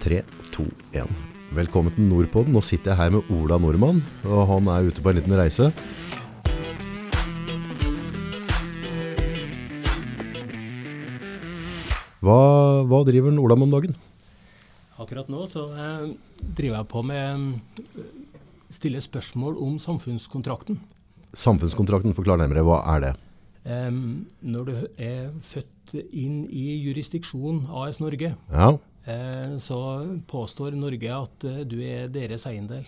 Tre, to, én. Velkommen til Nordpodden. Nå sitter jeg her med Ola Nordmann, og han er ute på en liten reise. Hva, hva driver Ola med om dagen? Akkurat nå så eh, driver jeg på med eh, stille spørsmål om samfunnskontrakten. Samfunnskontrakten, forklar nærmere. Hva er det? Em, når du er født inn i jurisdiksjon AS Norge, Ja, så påstår Norge at eh, du er deres eiendel.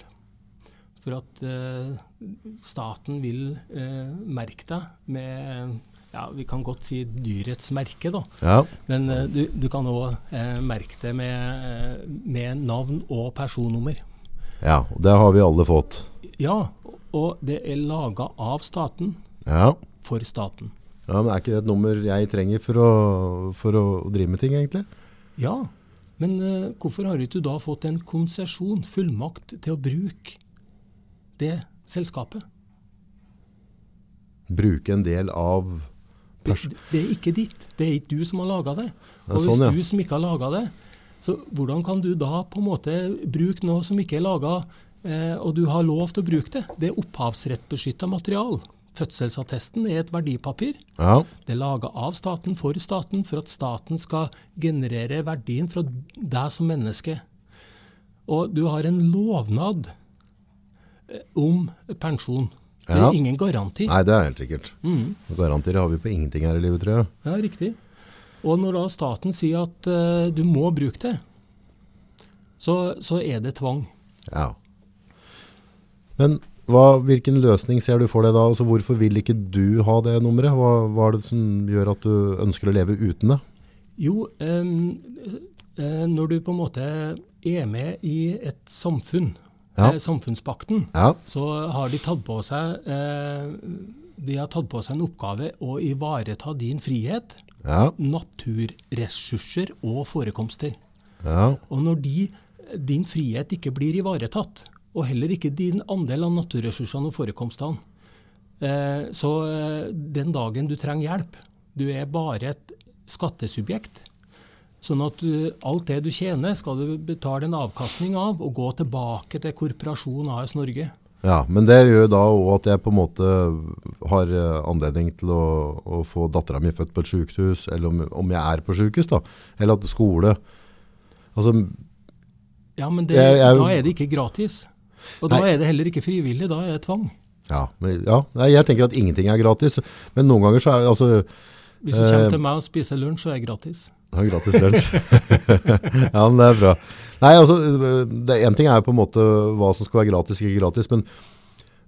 For at eh, staten vil eh, merke deg med ja, Vi kan godt si dyrets merke, da. ja, Men eh, du, du kan òg eh, merke det med, eh, med navn og personnummer. ja. og Det har vi alle fått. Ja, og det er laga av staten Ja. for staten. ja, men Er ikke det et nummer jeg trenger for å, for å drive med ting, egentlig? Ja, men eh, hvorfor har ikke du da fått en konsesjon, fullmakt, til å bruke det selskapet? Bruke en del av Det, det er ikke ditt. Det er ikke du som har laga det. Og hvis sånn, ja. du som ikke har laga det, så hvordan kan du da på en måte bruke noe som ikke er laga, eh, og du har lov til å bruke det? Det er opphavsrettbeskytta material. Fødselsattesten er et verdipapir. Ja, Det er laga av staten for staten, for at staten skal generere verdien fra deg som menneske. Og du har en lovnad eh, om pensjon. Det Ja. er ingen garanti. Nei, det er helt sikkert. Mm. Garantier har vi på ingenting her i livet, tror jeg. Ja, riktig. Og når da staten sier at uh, du må bruke det, så, så er det tvang. Ja. Men hva, hvilken løsning ser du for deg da? Altså, hvorfor vil ikke du ha det nummeret? Hva, hva er det som gjør at du ønsker å leve uten det? Jo, eh, når du på en måte er med i et samfunn, Ja. eh, samfunnspakten, Ja, så har de tatt på seg eh, de har tatt på seg en oppgave å ivareta din frihet, ja, naturressurser og forekomster. ja, Og når de, din frihet ikke blir ivaretatt, og heller ikke din andel av naturressursene og forekomstene, eh, så eh, den dagen du trenger hjelp, du er bare et skattesubjekt, sånn at alt det du tjener skal du betale en avkastning av og gå tilbake til korporasjon AS Norge. ja. Men det gjør da òg at jeg på en måte har eh, anledning til å, å få dattera mi født på et sykehus, eller om, om jeg er på sykehus, da. Eller at skole Altså, Ja, men det, Jeg- jeg- da er det ikke gratis. Og da Nei. er det heller ikke frivillig, da er det tvang. ja. Men, ja. Nei, Jeg tenker at ingenting er gratis. Men noen ganger så er det altså Hvis du Eh, kommer til meg og spiser lunsj, så er det gratis. Ja, gratis lunsj. ja, men det er bra. Nei, altså, det En ting er jo på en måte hva som skal være gratis, ikke gratis. Men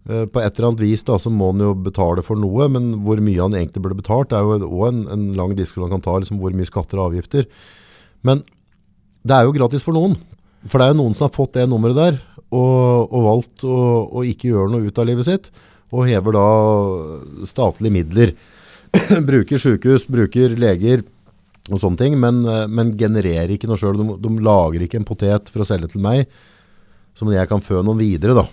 eh, på et eller annet vis da, så må en jo betale for noe. Men hvor mye han egentlig burde betalt, det er jo òg en, en lang diskusjon han kan ta. liksom Hvor mye skatter og avgifter. Men det er jo gratis for noen. For det er jo noen som har fått det nummeret der, og, og valgt å, å ikke gjøre noe ut av livet sitt. Og hever da statlige midler. bruker sykehus, bruker leger og sånne ting, men, eh, men genererer ikke noe sjøl. De, de lager ikke en potet for å selge til meg, som jeg kan fø noen videre, da.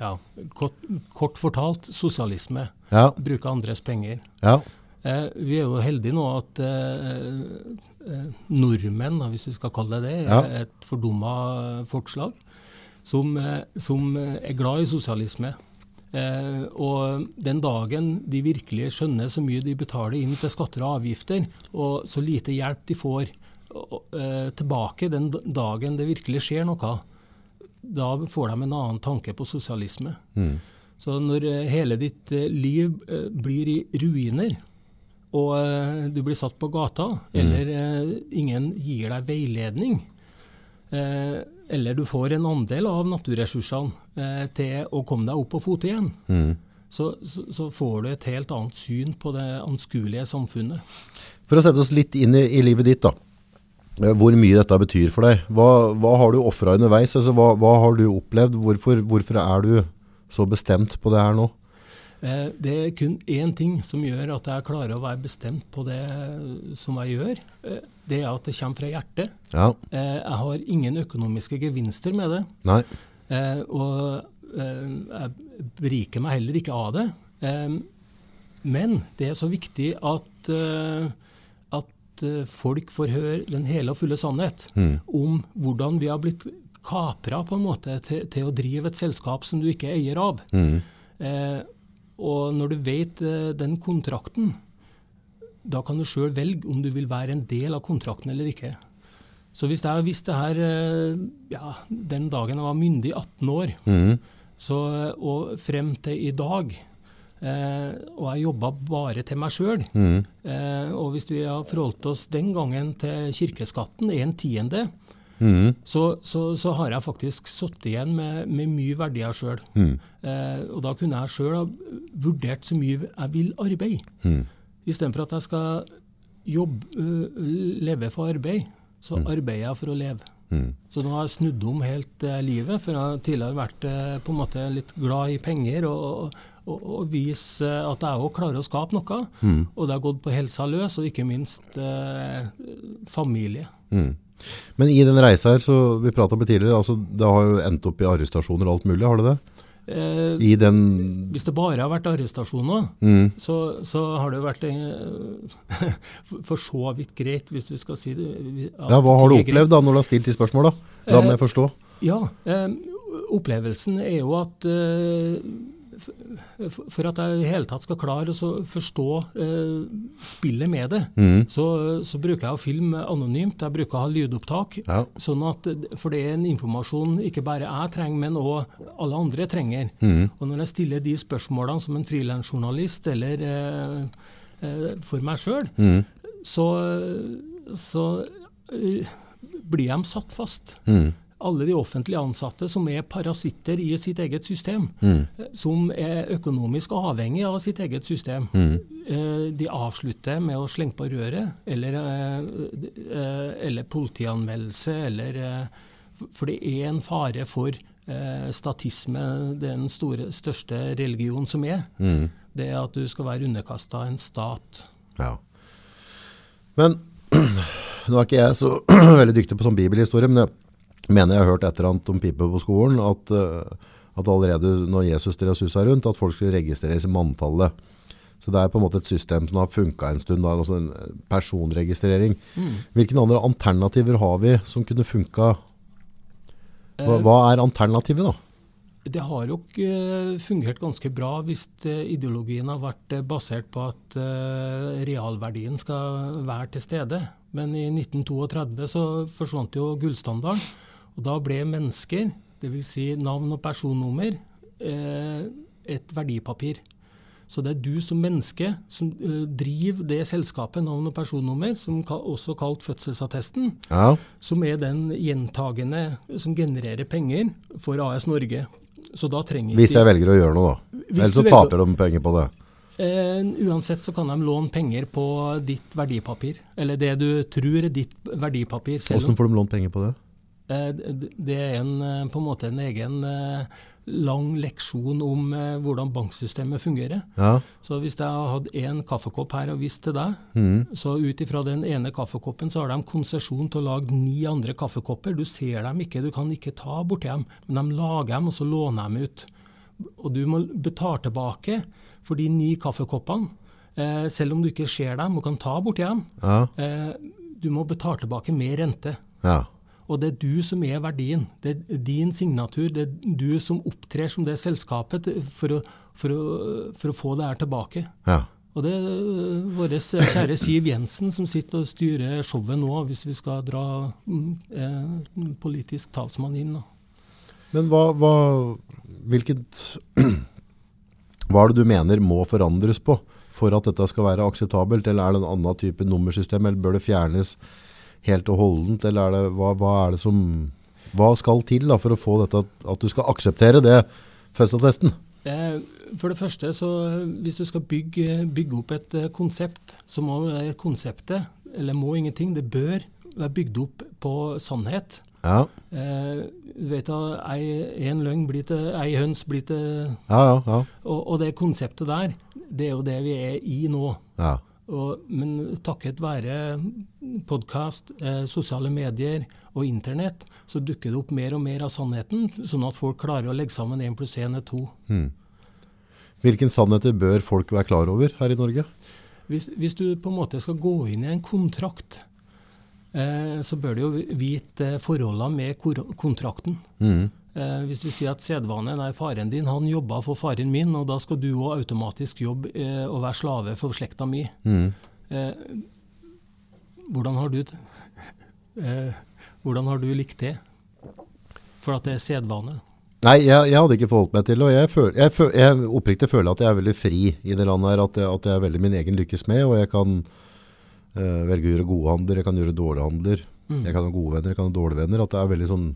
Ja, kort, kort fortalt sosialisme. Ja, Bruke andres penger. ja, Eh, vi er jo heldige nå at eh, eh, nordmenn, hvis vi skal kalle det det, Ja. er et fordumma folkeslag som, eh, som eh, er glad i sosialisme. Eh, og den dagen de virkelig skjønner så mye de betaler inn til skatter og avgifter, og så lite hjelp de får eh, tilbake den dagen det virkelig skjer noe, da får de en annen tanke på sosialisme. mm. Så når eh, hele ditt liv blir i ruiner, og eh, du blir satt på gata, eller eh, ingen gir deg veiledning, eh, eller du får en andel av naturressursene eh, til å komme deg opp på fote igjen, Mm. så, så, så får du et helt annet syn på det anskuelige samfunnet. For å sette oss litt inn i, i livet ditt, da. Eh, Hvor mye dette betyr for deg. Hva, hva har du ofra underveis? Altså, hva, hva har du opplevd? Hvorfor, hvorfor er du så bestemt på det her nå? Eh, Det er kun én ting som gjør at jeg klarer å være bestemt på det som jeg gjør. Eh, Det er at det kommer fra hjertet. Ja, Eh, Jeg har ingen økonomiske gevinster med det. nei, Eh, og eh, jeg beriker meg heller ikke av det. Eh, men det er så viktig at, eh, at eh, folk får høre den hele og fulle sannhet Mm. om hvordan vi har blitt kapra på en måte til, til å drive et selskap som du ikke er eier av. Mm. Eh, og når du vet eh, den kontrakten, da kan du sjøl velge om du vil være en del av kontrakten eller ikke. Så hvis jeg visste her eh, ja, den dagen jeg var myndig, 18 år, Mm. så, og frem til i dag, eh, og jeg jobba bare til meg sjøl, Mm. eh, og hvis vi har forholdt oss den gangen til kirkeskatten, en tiende, Mm. så, så, så har jeg faktisk sittet igjen med, med mye verdier sjøl. Mm. Eh, og da kunne jeg sjøl ha vurdert så mye jeg vil arbeide. Mm. Istedenfor at jeg skal jobbe, øh, leve for arbeid, så arbeider jeg for å leve. Mm. Så nå har jeg snudd om helt eh, livet, for jeg har tidligere vært eh, på en måte litt glad i penger og, og, og vise eh, at jeg òg klarer å skape noe. Mm. Og det har gått på helsa løs, og ikke minst eh, familie. Mm. Men i den reisa her, så vi pratet om det tidligere, altså det har jo endt opp i arrestasjoner og alt mulig, har det det? Eh, I den... hvis det bare har vært arrestasjoner, Mm. så, så har det vært eh, for- så vidt greit, hvis vi skal si det. Ja, hva har du opplevd da, når du har stilt de spørsmåla? La Eh, meg forstå. Ja, eh, opplevelsen er jo at eh, for at jeg i hele tatt skal klare å forstå eh, spillet med det, Mm. så, så bruker jeg å filme anonymt. Jeg bruker å ha lydopptak. Ja. Sånn at, for det er en informasjon ikke bare jeg trenger, men òg alle andre trenger. Mm. Og når jeg stiller de spørsmålene som en frilansjournalist eller eh, eh, for meg sjøl, Mm. så, så eh, blir de satt fast Mm. Alle de offentlige ansatte som er parasitter i sitt eget system, Mm. eh, som er økonomisk avhengig av sitt eget system. Mm. Eh, De avslutter med å slenge på røret, eller, eh, eller politianmeldelse, eller For det er en fare for statisme, den store, største religion som er. Mm. Det er at du skal være underkasta en stat. Ja. Men nå er ikke jeg så veldig dyktig på sånn bibelhistorie, men jeg mener jeg har hørt et eller annet om pipe på skolen, at, eh, at allerede når Jesus drev susa rundt, at folk skulle registreres i manntallet. Så det er på en måte et system som har funka en stund, da, altså en personregistrering. Hvilke andre alternativer har vi som kunne funka? Hva, Eh, hva er alternativet da? Det har jo eh, fungert ganske bra hvis eh, ideologien har vært eh, basert på at eh, realverdien skal være til stede. Men i 1932 så forsvant jo gullstandarden, og da ble mennesker, dvs. Si navn og personnummer, eh, et verdipapir. Så det er du som menneske som eh, driver det selskapet, navn og personnummer, som ka også kalt fødselsattesten, Ja, som er den gjentagende som genererer penger for AS Norge. Så da trenger hvis jeg jeg velger å gjøre noe da. Ellers så velger- taper de penger på det. eh, Uansett så kan de låne penger på ditt verdipapir, eller det du tror er ditt verdipapir. Hvordan får de lånt penger på det? Eh, Det er en, eh, på en måte en egen eh, lang leksjon om hvordan banksystemet fungerer. Ja. Så hvis jeg har hatt én kaffekopp her og vist til deg, mm. så ut ifra den ene kaffekoppen så har de konsesjon til å lage ni andre kaffekopper. Du ser dem ikke, du kan ikke ta borti dem, men de lager dem, og så låner dem ut. Og du må betale tilbake for de ni kaffekoppene, eh, selv om du ikke ser dem og kan ta borti dem. Ja. Eh, du må betale tilbake med rente. Ja. Og det er du som er verdien. Det er din signatur. Det er du som opptrer som det selskapet for å, for å, for å få det her tilbake. Ja. Og det er vår kjære Siv Jensen som sitter og styrer showet nå, hvis vi skal dra mm, eh, politisk talsmann inn. Da. Men hva, hva, hvilket, hva er det du mener må forandres på for at dette skal være akseptabelt? Eller er det en annen type nummersystem, eller bør det fjernes helt og holdent? Eller er det, hva, hva er det som hva skal til da, for å få dette, at- du skal akseptere det fødselsattesten? Eh, for det første, så hvis du skal bygge, bygge opp et eh, konsept, så må konseptet, eller må ingenting, det bør være bygd opp på sannhet. Ja, Eh, du vet at ei, en løgn blir til, ei høns blir til ja, ja. ja, og, og det konseptet der, det er jo det vi er i nå. ja. Og, men takket være podkast, eh, sosiale medier og internett, så dukker det opp mer og mer av sannheten, sånn at folk klarer å legge sammen 1 pluss 1 er 2. Hmm. Hvilken sannheter bør folk være klar over her i Norge? Hvis, hvis, du på en måte skal gå inn i en kontrakt, eh, så bør du jo vite forholdene med kontrakten. Mm. Eh, hvis du sier at sedvane nei, faren din han jobba for faren min, og da skal du òg automatisk jobbe eh, og være slave for slekta mi. Mm. Eh, hvordan har du eh, hvordan har du likt det? For at det er sedvane? Nei, jeg, jeg, hadde ikke forholdt meg til det. Og jeg, føl, jeg, føler, jeg, oppriktig føler at jeg er veldig fri i det landet her. At jeg, at jeg er veldig min egen lykkes med. Og jeg kan uh, velge å gjøre gode handler, jeg kan gjøre dårlige handler. Mm. Jeg kan ha gode venner, jeg kan ha dårlige venner. At det er veldig sånn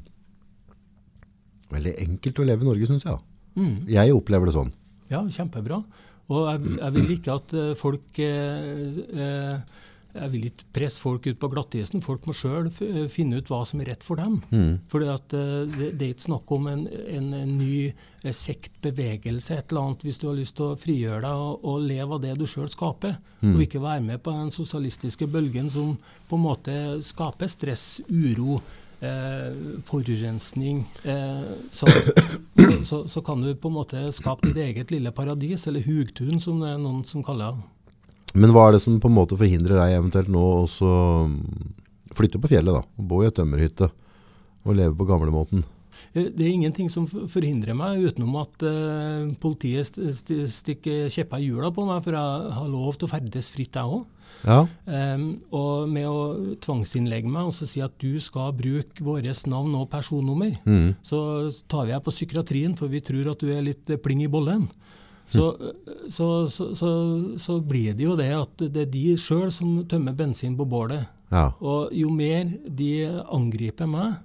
Veldig enkelt å leve i Norge, syns jeg. Mm. Jeg opplever det sånn. Ja, kjempebra. Og jeg, jeg vil ikke at uh, folk uh, uh, jeg vil ikke presse folk ut på glattisen. Folk må sjøl finne ut hva som er rett for dem. Mm. For det, det, er ikke snakk om en, en, en ny sektbevegelse, et eller annet, hvis du har lyst til å frigjøre deg og, og leve av det du sjøl skaper. Mm. Og ikke være med på den sosialistiske bølgen som på en måte skaper stress, uro, eh, forurensning. Eh, så, så, så, kan du på en måte skape ditt eget lille paradis, eller hugtun, som det er noen som kaller det. Men hva er det som på en måte forhindrer deg eventuelt nå å flytte på fjellet da, og bo i et tømmerhytte og leve på gamlemåten? Eh, det er ingenting som forhindrer meg, utenom at uh, politiet st st stikker kjepper i hjula på meg, for jeg har lov til å ferdes fritt, jeg òg. Ja. Um, og med å tvangsinnlegge meg og si at du skal bruke vårt navn og personnummer, mm. så tar vi deg på psykiatrien, for vi tror at du er litt pling i bollen. Så, så, så, så, blir det jo det at det er de sjøl som tømmer bensin på bålet. Ja. Og jo mer de angriper meg,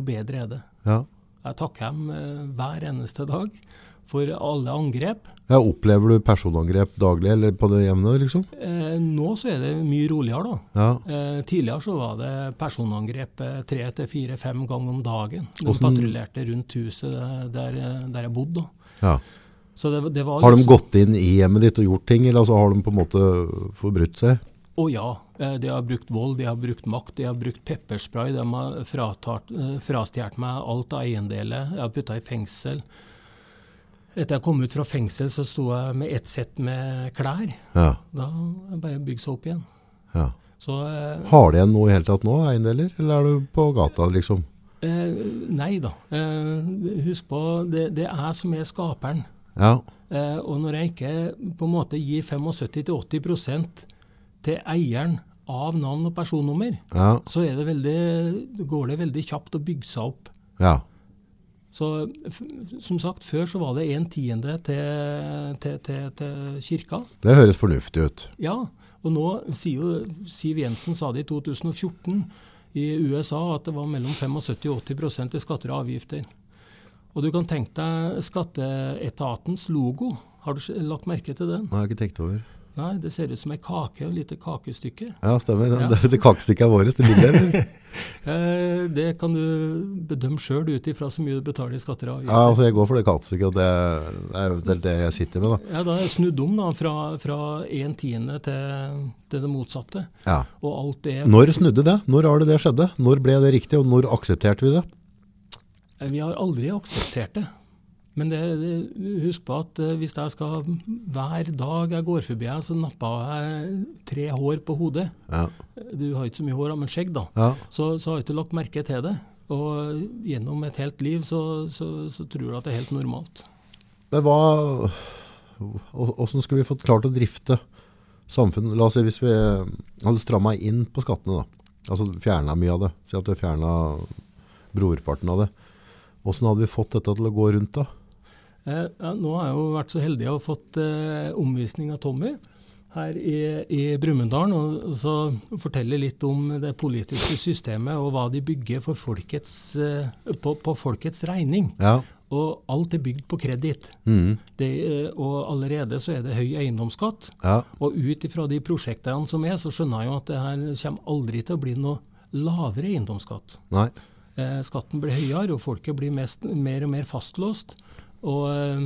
jo bedre er det. Ja. Jeg takker dem eh, hver eneste dag for alle angrep. Ja, Opplever du personangrep daglig eller på det jevne? liksom? Eh, nå så er det mye roligere. da. Ja. Eh, tidligere så var det personangrep eh, tre til fire-fem ganger om dagen. De Hvordan... patruljerte rundt huset der, der jeg bodde. da. Ja. Det, det har de liksom- gått inn i hjemmet ditt og gjort ting, eller altså har de på en måte forbrutt seg? Å ja. Eh, de har brukt vold, de har brukt makt, de har brukt pepperspray. De har eh, frastjålet meg alt av eiendeler. Jeg har putta i fengsel. Etter jeg kom ut fra fengsel, så sto jeg med ett sett med klær. Ja. Da jeg bare bygde seg opp igjen. Ja. Så, eh, har de igjen noe i hele tatt nå, eiendeler, eller er du på gata, liksom? Eh, nei da. Eh, husk på, det, det, er som er skaperen. Ja. Eh, og når jeg ikke på en måte gir 75-80 til eieren av navn og personnummer, ja. så det veldig, går det veldig kjapt å bygge seg opp. Ja. Så som sagt, før så var det en tiende til, til, til, til kirka. Det høres fornuftig ut. Ja, og nå sier jo Siv Jensen sa det i 2014 i USA at det var mellom 75 og 80% i skatter og avgifter. Og du kan tenke deg skatteetatens logo. Har du lagt merke til den? Nei, jeg har ikke tenkt over. Nei, Det ser ut som ei kake og et lite kakestykke. Ja, stemmer. Ja. Det, det kakestykket er vårt, det ligger der. Eh, det kan du bedømme sjøl ut ifra så mye du betaler i skatter og avgifter. Ja, altså Jeg går for det kakestykket, og det er eventuelt det jeg sitter med. da. Ja, Da er jeg snudd om da, fra, fra en tiende til, til det motsatte. Ja. Og alt det... Når snudde det? Når har det det skjedde? Når ble det riktig, og når aksepterte vi det? Eh, vi har aldri akseptert det. Men det, husk på at uh, hvis jeg skal hver dag jeg går forbi så napper jeg tre hår på hodet. Ja. Du har ikke så mye hår, men skjegg, da. Ja. Så, så, har jeg ikke lagt merke til det. Og gjennom et helt liv så, så, så tror du at det er helt normalt. Men hva Åssen skulle vi fått klart å drifte samfunnet? La oss si hvis vi hadde stramma inn på skattene, da. Altså fjerna mye av det. Si at vi fjerna brorparten av det. Åssen hadde vi fått dette til å gå rundt da? Eh, nå har jeg jo vært så heldig å ha fått eh, omvisning av Tommy her i, i Brumunddal. Og så fortelle litt om det politiske systemet og hva de bygger folkets, eh, på, på, folkets regning. Ja. Og alt er bygd på kreditt. Mm. Eh, og allerede så er det høy eiendomsskatt. Ja. Og ut ifra de prosjektene som er, så skjønner jeg jo at det her kommer aldri til å bli noe lavere eiendomsskatt. Nei. Eh, skatten blir høyere, og folket blir mest, mer og mer fastlåst. Og, eh,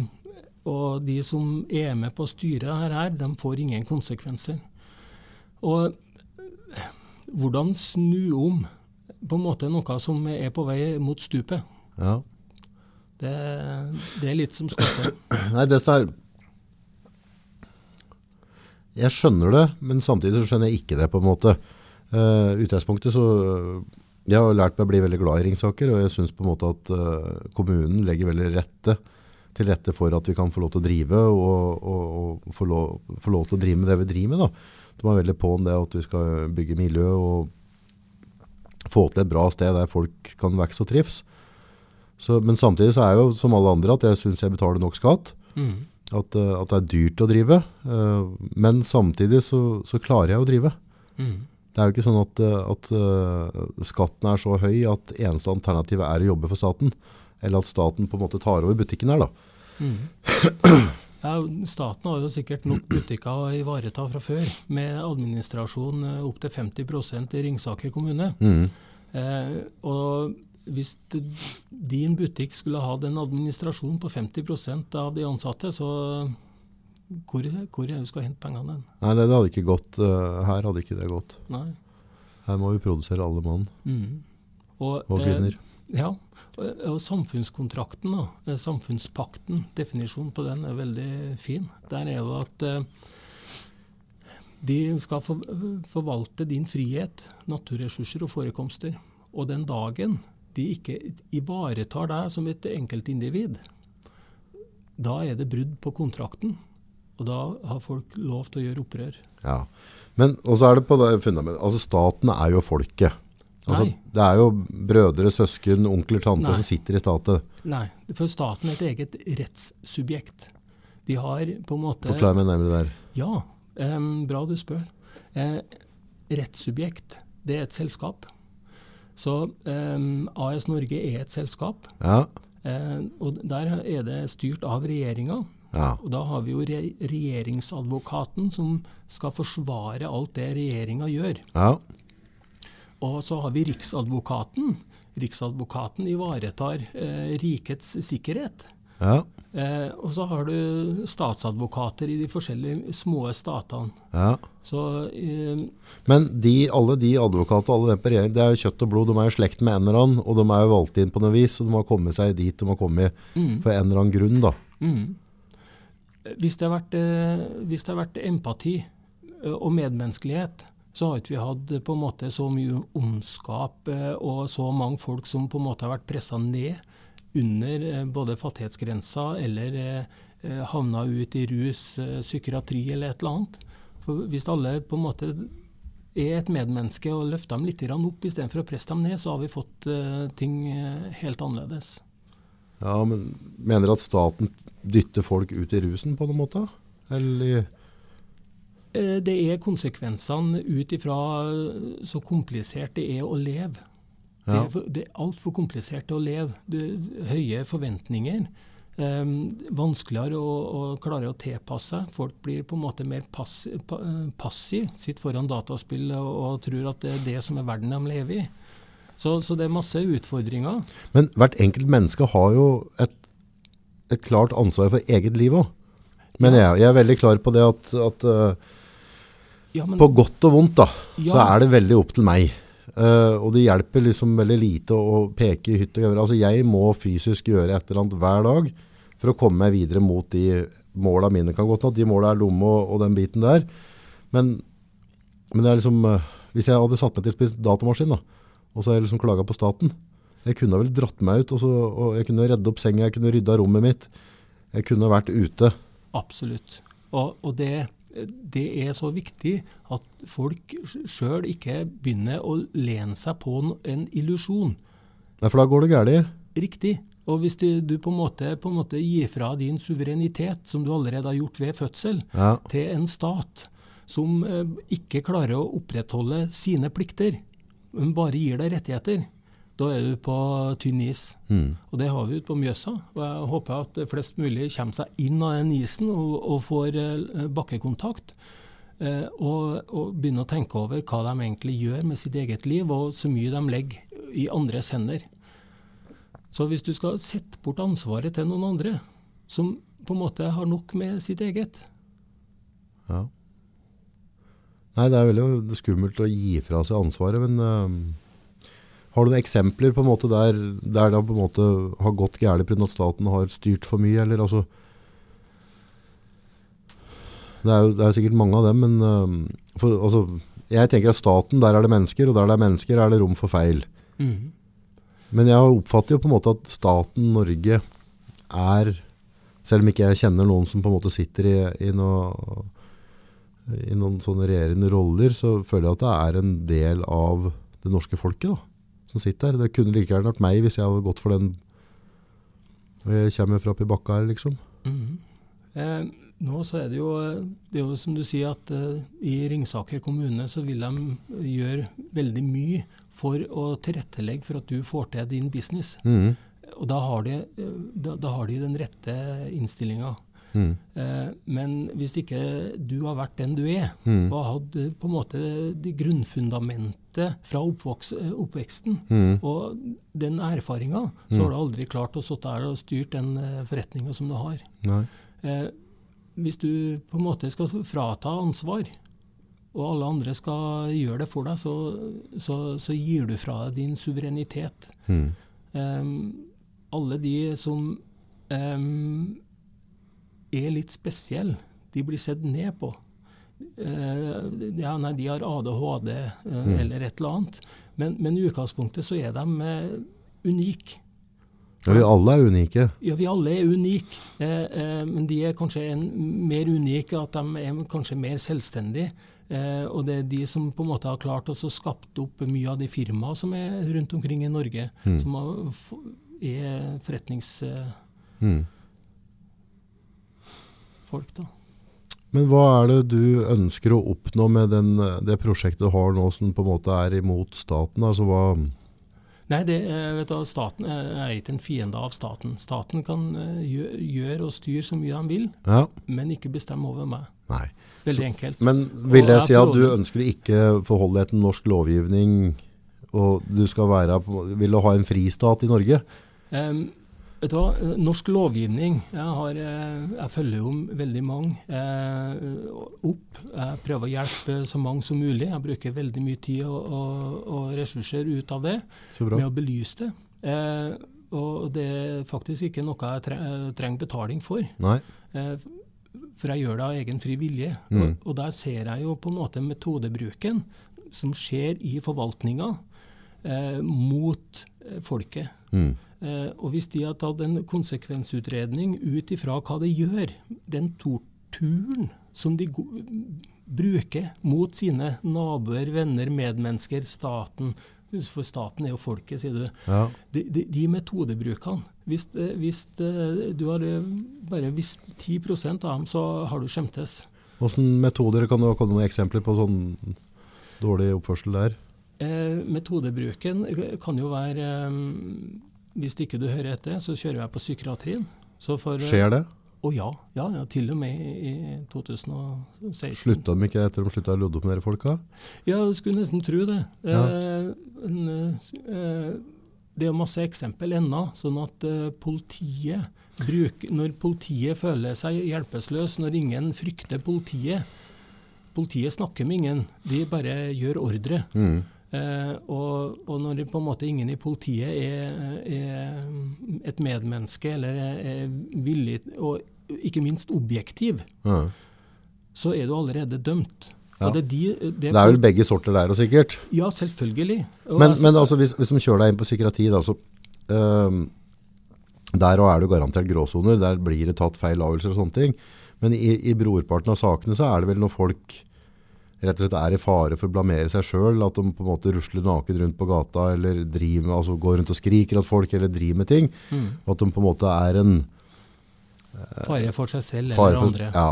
og, de som er med på å styre her, de får ingen konsekvenser. Og hvordan snu om på en måte noe som er på vei mot stupet? Ja. Det, det, er litt som skatter. Nei, det er jeg skjønner det, men samtidig så skjønner jeg ikke det på en måte. Uh, utgangspunktet så Jeg har lært meg å bli veldig glad i Ringsaker, og jeg syns på en måte at uh, kommunen legger veldig rette til rette for at vi kan få lov til å drive og, og, og få, lov, få, lov, til å drive med det vi driver med. Da. De er veldig på om det at vi skal bygge miljø og få til et bra sted der folk kan vokse og trives. Så, men samtidig så er jeg jo som alle andre at jeg syns jeg betaler nok skatt. Mm. At, eh, at, det er dyrt å drive. Uh, men samtidig så, så, klarer jeg å drive. Mm. Det er jo ikke sånn at, eh, at uh, skatten er så høy at eneste alternativet er å jobbe for staten. Eller at staten på en måte tar over butikken her. da. Mm. Ja, staten har jo sikkert nok butikker å ivareta fra før, med administrasjon opptil 50% i Ringsaker kommune. Mm. Eh, og hvis din butikk skulle hatt en administrasjon på 50% av de ansatte, så hvor, hvor er det du skal hente pengene? Nei, det, det, hadde ikke gått. Uh, her hadde ikke det gått. Nei. Her må vi produsere alle mann mm. og, og, kvinner. Eh, ja, og, samfunnskontrakten, da, eh, samfunnspakten, definisjonen på den er veldig fin. Der er jo at eh, de skal forvalte din frihet, naturressurser og forekomster. Og den dagen de ikke ivaretar deg som et enkeltindivid, da er det brudd på kontrakten. Og da har folk lov til å gjøre opprør. Ja, Men også er det på det fundamentet Altså staten er jo folket. Altså, det er jo brødre, søsken, onkler, tanter som sitter i staten. Nei, for staten er et eget rettssubjekt. De har på en måte Forklar meg nærmere der. Ja, um, bra du spør. Eh, rettssubjekt, det er et selskap. Så um, AS Norge er et selskap. Ja. Uh, og der er det styrt av regjeringa. Ja. Og da har vi jo re regjeringsadvokaten som skal forsvare alt det regjeringa gjør. Ja. Og så har vi Riksadvokaten. Riksadvokaten ivaretar eh, rikets sikkerhet. Ja. Eh, og så har du statsadvokater i de forskjellige små statene. Ja. Så, eh, Men de, alle de advokatene alle den på regjering, det er jo kjøtt og blod. De er jo slekt med en eller annen, og de er jo valgt inn på noe vis. Og de har kommet seg dit de har kommet mm. for en eller annen grunn. da. Mm. Hvis, det vært, eh, hvis, det har vært, empati eh, og medmenneskelighet, så har ikke vi hatt på en måte så mye ondskap eh, og så mange folk som på en måte har vært pressa ned under eh, både fattighetsgrensa eller eh, eh, havna ut i rus, psykiatri eller et eller annet. For hvis alle på en måte er et medmenneske og løfter dem litt opp istedenfor å presse dem ned, så har vi fått ting helt annerledes. Ja, men Mener du at staten dytter folk ut i rusen på noen måte? Eller det er konsekvensene ut ifra så komplisert det er å leve. Ja. Det, er det er altfor komplisert å leve. Høye forventninger. Um, vanskeligere å, å, klare å tilpasse seg. Folk blir på en måte mer passiv, pa, passiv sitter foran dataspill og, og, tror at det er det som er verden de lever i. Så, så, det er masse utfordringer. Men hvert enkelt menneske har jo et, et klart ansvar for eget liv òg. Men ja. jeg, jeg, er veldig klar på det at, at ja, men, på godt og vondt da, ja. så er det veldig opp til meg. Uh, og det hjelper liksom veldig lite å peke i hytt og gevær. Altså, jeg må fysisk gjøre et eller annet hver dag for å komme meg videre mot de måla mine. Kan godt at de måla er dumme og, og, den biten der. Men, men det er liksom uh, Hvis jeg hadde satt meg til spise datamaskin, da, og så har jeg liksom klaga på staten Jeg kunne vel dratt meg ut, og, så, og jeg kunne redde opp senga, jeg kunne rydda rommet mitt. Jeg kunne vært ute. Absolutt. Og, og det det er så viktig at folk sjøl ikke begynner å lene seg på en illusjon. Nei, for da går det galt. Riktig. Og hvis du, du på, en måte, på, en måte, gir fra din suverenitet, som du allerede har gjort ved fødsel, ja. til en stat som eh, ikke klarer å opprettholde sine plikter, men bare gir deg rettigheter, da er du på tynn is. Mm. Og det har vi ute på Mjøsa. Og jeg håper at flest mulig kommer seg inn av den isen og, og får eh, bakkekontakt. Eh, og, og, begynner å tenke over hva de egentlig gjør med sitt eget liv, og så mye de legger i andres hender. Så hvis du skal sette bort ansvaret til noen andre, som på en måte har nok med sitt eget Ja. Nei, det er veldig skummelt å gi fra seg ansvaret, men uh har du noen eksempler på en måte der, der det på en måte har gått galt pga. at staten har styrt for mye? eller altså... Det er, jo, det er sikkert mange av dem, men uh, for, altså, jeg tenker at staten, der er det mennesker, og der det er mennesker, er det rom for feil. Mm. Men jeg oppfatter jo på en måte at staten Norge er, selv om ikke jeg kjenner noen som på en måte sitter i, i, noe, i noen sånne regjerende roller, så føler jeg at det er en del av det norske folket da, som sitter her. Det kunne like gjerne vært meg hvis jeg hadde gått for den jeg kommer fra oppi bakka her, liksom. Mhm. Eh, nå så er det jo, eh, det er jo som du sier at eh, i Ringsaker kommune så vil de gjøre veldig mye for å tilrettelegge for at du får til din business. Mhm. Og da har de, eh, da, da har de den rette innstillinga. Mhm. Eh, men hvis ikke du har vært den du er, mm. og hatt på en måte det grunnfundamentet fra oppvoks, oppveksten, mm. og den erfaringa, så har du aldri klart å sitte der og styrt den eh, forretninga som du har. Eh, hvis du på en måte skal frata ansvar, og alle andre skal gjøre det for deg, så, så, så gir du fra deg din suverenitet. Em, alle de som em, er litt spesielle, de blir sett ned på. Uh, ja, nei, de har ADHD uh, Mm. eller et eller annet. Men, men i utgangspunktet så er de uh, unike. Ja, vi alle er unike. Ja, vi alle er unike, eh, eh, men de er kanskje en, mer unike at de er kanskje mer selvstendige. Eh, og det er de som på en måte har klart å skapt opp mye av de firmaene som er rundt omkring i Norge, Mm. som er f- er Mhm. da. Men hva er det du ønsker å oppnå med den, det prosjektet du har nå som på en måte er imot staten? Altså hva... Nei, det, eh, vet du, staten er er ikke en fiende av staten. Staten kan gjøre gjør og styre så mye han vil, Ja, men ikke bestemme over meg. nei. Veldig enkelt. Men vil jeg si at du ønsker ikke forholde deg til norsk lovgivning, og du skal være, vil du ha en fristat i Norge? Em, vet du hva? Eh, Norsk lovgivning Jeg, har, eh, jeg følger jo veldig mange eh, opp. Jeg prøver å hjelpe så mange som mulig. Jeg bruker veldig mye tid og, og, og ressurser ut av det med å belyse det. Eh, og det er faktisk ikke noe jeg tre trenger betaling for. Eh, for jeg gjør det av egen fri vilje. Mm. Og, og der ser jeg jo på en måte metodebruken som skjer i forvaltninga eh, mot eh, folket. Mm. Eh, og hvis de har tatt en konsekvensutredning ut ifra hva det gjør, den torturen som de bruker mot sine naboer, venner, medmennesker, staten For staten er jo folket, sier du. Ja. De, de, de metodebrukene Hvis, eh, hvis eh, du har bare visst 10% av dem, så har du skjemtes. Hvordan metoder, kan du ha noen eksempler på sånn dårlig oppførsel der? Eh, metodebruken kan jo være eh, Hvis ikke du hører etter, så kjører jeg på psykiatrien. Så for, Skjer det? Å ja, ja, ja, til og med i 2016. Slutta de ikke etter de slutta å lodde opp med dere folka? Ja, du skulle nesten tro det. Ja. Eh, eh, det er masse eksempel ennå, sånn at eh, politiet bruker, Når politiet føler seg hjelpeløs, når ingen frykter politiet Politiet snakker med ingen, de bare gjør ordre. Mm. Eh, og, og når på en måte ingen i politiet er, er et medmenneske eller er, er villig og ikke minst objektiv, mm. så er du allerede dømt. Ja. Og det, er de, det, Det er vel begge sorter der og sikkert. Ja, selvfølgelig. Og Men, altså- men altså, hvis, hvis de kjører deg inn på psykiatri, da, så øh, Der også er jo garantert gråsoner. Der blir det tatt feil avgjørelser og sånne ting. Men i, i brorparten av sakene så er det vel når folk rett og slett er i fare for å blamere seg sjøl, at de på en måte rusler naken rundt på gata eller med, altså går rundt og skriker at folk eller driver med ting. Mm. Og at de på en måte er en Fare for seg selv eller for andre. Ja.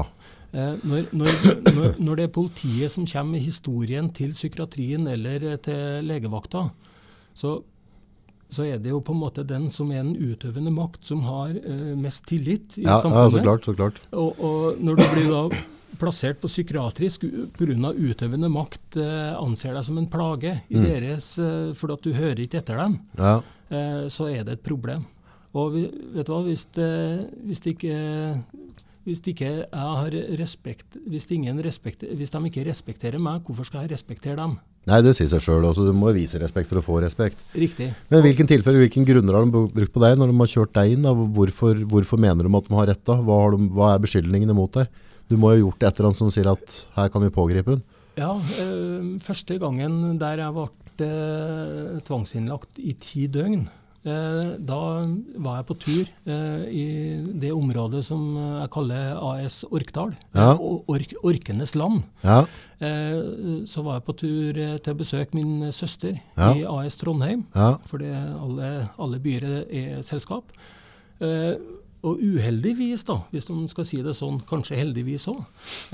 Eh, når, når, når, når det er politiet som kommer med historien til psykiatrien eller eh, til legevakta, så, så er det jo på en måte den som er den utøvende makt, som har eh, mest tillit i Ja, ja, samfunnet. så klart. så klart. Og, og når du blir da plassert på psykiatrisk pga. utøvende makt, eh, anser deg som en plage i Mm. deres, eh, fordi at du hører ikke etter dem, Ja. eh, så er det et problem. Og vet du hva, hvis, hvis, det ikke, hvis ikke jeg har respekt, hvis, ingen respekt, hvis de ikke respekterer meg, hvorfor skal jeg respektere dem? Nei, det sier seg sjøl. Du må vise respekt for å få respekt. Riktig. Men hvilken tilfelle, hvilken grunner har de brukt på deg når de har kjørt deg inn? Hvorfor, hvorfor mener de at de har rett? da? Hva, har de, hva er beskyldningene mot deg? Du må jo ha gjort et eller annet som sier at her kan vi pågripe den. Ja, øh, første gangen der jeg ble øh, tvangsinnlagt i ti døgn, øh, da var jeg på tur i det området som jeg kaller AS Orkdal. Ja. Ork, Orkenes land. Ja, Eh, så var jeg på tur til å besøke min søster Ja. i AS Trondheim. ja, fordi alle, alle byer er selskap. Eh, og uheldigvis, da, hvis man skal si det sånn, kanskje heldigvis òg,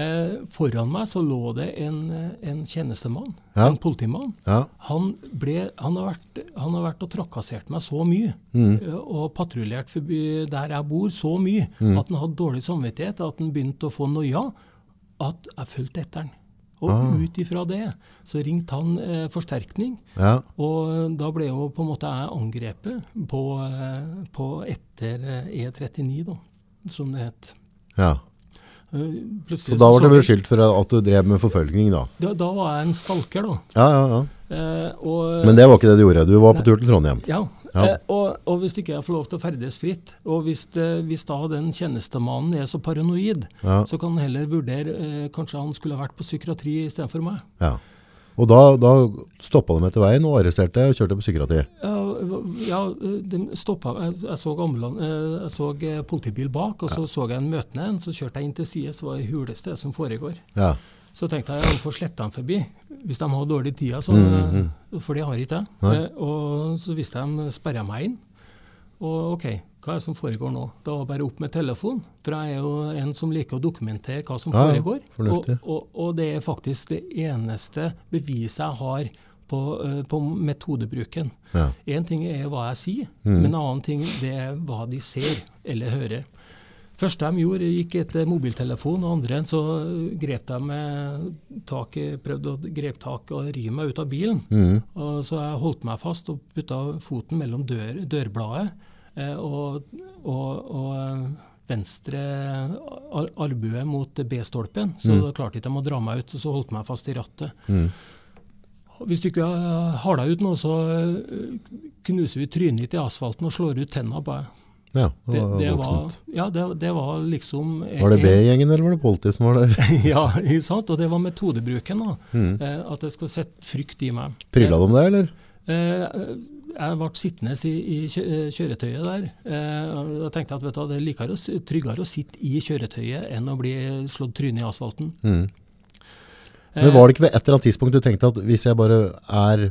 eh, foran meg så lå det en, eh, en tjenestemann, Ja. en politimann. ja. Han, ble, han, har vært, han har vært og trakassert meg så mye, Mm. eh, og patruljert der jeg bor så mye, Mm. at han hadde dårlig samvittighet, at han begynte å få noia, at jeg fulgte etter han. Og Ah. ut ifra det så ringte han eh, forsterkning. ja. Og da ble jo på en måte jeg angrepet på, eh, på etter eh, E39, da, som det het. ja. Eh, Så da var du beskyldt for at du drev med forfølgning, da. da, da var jeg en stalker, da. Ja, ja, ja. Eh, og, Men det var ikke det du gjorde. Du var på tur til Trondheim. Ja, Ja. Eh, og, og hvis ikke jeg får lov til å ferdes fritt, og hvis, det, hvis da den tjenestemannen er så paranoid, Ja, så kan han heller vurdere eh, Kanskje han skulle ha vært på psykiatri istedenfor meg. ja. Og da, da stoppa de etter veien og arresterte deg og kjørte på psykiatri. Ja, ja de stoppa Jeg, jeg så, ambulan- eh, jeg så eh, politibil bak, og så så jeg en møtende en. Så kjørte jeg inn til side, så var det huleste som foregår. Ja. Så tenkte jeg å få slippe dem forbi. Hvis de har dårlig tid, så, mm. for det har ikke jeg. Eh, Og så hvis de sperra meg inn, og OK, hva er det som foregår nå? Da var bare opp med telefon, for jeg er jo en som liker å dokumentere hva som Ja, foregår. Og, og, og det er faktisk det eneste beviset jeg har på, eh, på metodebruken. ja. Ting er hva jeg sier, mm. men en annen ting det er hva de ser eller hører. Første de gjorde, gikk etter mobiltelefon, og andre så grep de med tak, prøvde å grepe tak og rive meg ut av bilen. Mm. Og så jeg holdt meg fast og putta foten mellom dør, dørbladet eh, og, og, og eh, venstre ar albue mot B-stolpen. Så Mm. da klarte ikke de å dra meg ut, og så holdt jeg meg fast i rattet. Mm. Hvis du ikke har deg ut nå, så eh, knuser vi trynet ditt i asfalten og slår ut tenna på deg. Ja. Det, Det var det, var, voksent. ja, det, det var liksom Var det B-gjengen, eller var det politiet som var der? ja, ikke sant? Og det var metodebruken. da. mm. Eh, at det skal sette frykt i meg. Pryla de deg, eller? Eh, jeg ble sittende i, i eh, kjøretøyet der. Eh, da tenkte jeg at vet du, det er likere, tryggere å sitte i kjøretøyet enn å bli slått trynet i asfalten. Eh, Men var det ikke ved et eller annet tidspunkt du tenkte at hvis jeg bare er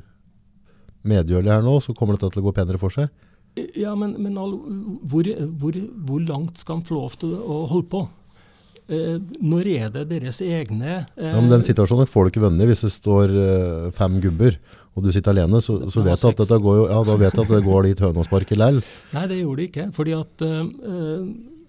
medgjørlig her nå, så kommer dette til å gå penere for seg? Ja, men, men hvor, hvor, hvor langt skal han få lov til å holde på? Eh, når er det deres egne eh, Ja, men Den situasjonen får du ikke vunnet hvis det står eh, fem gubber, og du sitter alene. Så, så vet du at dette går jo, ja, da vet at det går dit høna sparker lell. Nei, det gjorde det ikke. fordi at eh,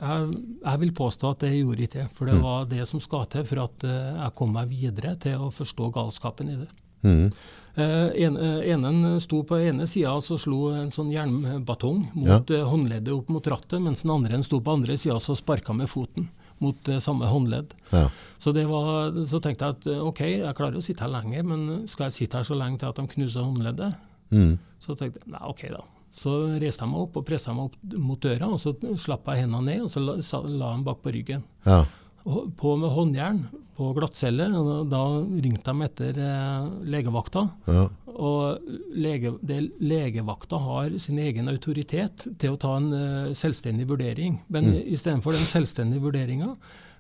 jeg, jeg vil påstå at det gjorde ikke det. For det Mm. var det som skal til for at eh, jeg kom meg videre til å forstå galskapen i det. Mhm. Eh, en, eh, enen sto på ene sida og så slo en sånn jernbatong mot eh, håndleddet opp mot rattet, mens den andre sto på andre sida og sparka med foten mot samme håndledd. Ja. Så, det var, så tenkte jeg at OK, jeg klarer å sitte her lenger, men skal jeg sitte her så lenge til at de knuser håndleddet? Mm. Så tenkte jeg nei, OK, da. Så reiste jeg meg opp og pressa meg opp mot døra, og så slapp jeg hendene ned, og så la, la dem bak på ryggen. ja. På med håndjern på glattcelle, da ringte de etter eh, legevakta. ja. Og lege, det, legevakta har sin egen autoritet til å ta en uh, selvstendig vurdering. Men Mm. istedenfor den selvstendige vurderinga,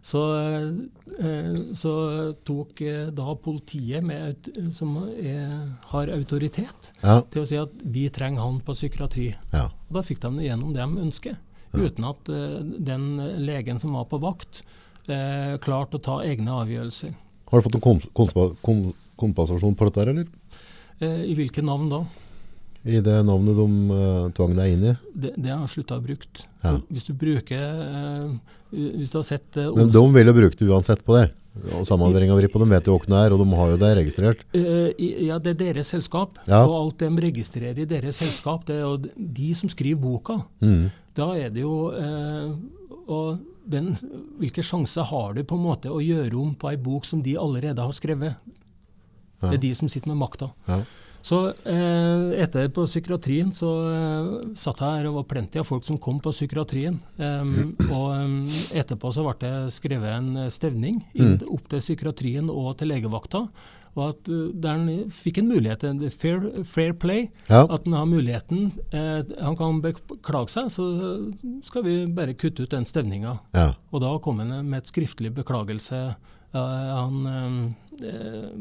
så, uh, så tok uh, da politiet, med, som er, har autoritet, ja. til å si at vi trenger han på psykiatri. ja. Og da fikk de gjennom det de ønsker, uten at den legen som var på vakt, eh, klart å ta egne avgjørelser. Har du fått noen komp kompensasjon på dette, her, eller? Eh, I hvilke navn da? I det navnet de uh, tvang deg inn i? Det, det har jeg slutta å bruke. Ja. Hvis du bruker uh, Hvis du har sett uh, Men de vil jo bruke det uansett på det. Og Samhandlinga vri på dem vet jo hvem det er, og de har jo det registrert. eh, Ja, det er deres selskap. Ja. Og alt de registrerer i deres selskap, det er jo de som skriver boka. Mm. Da er det jo eh, og den, Hvilke sjanser har du på en måte å gjøre om på ei bok som de allerede har skrevet? Ja. Det er de som sitter med makta. Ja. Så eh, etter på psykiatrien så eh, satt jeg her og var plenty av folk som kom på psykiatrien. Um, og um, etterpå så ble det skrevet en stevning inn, Mm. opp til psykiatrien og til legevakta. Og at uh, der han fikk en mulighet, en fair, fair play. Ja. At han har muligheten. Eh, han kan beklage seg, så skal vi bare kutte ut den stevninga. ja. Og da kom han med et skriftlig beklagelse. Uh, han eh,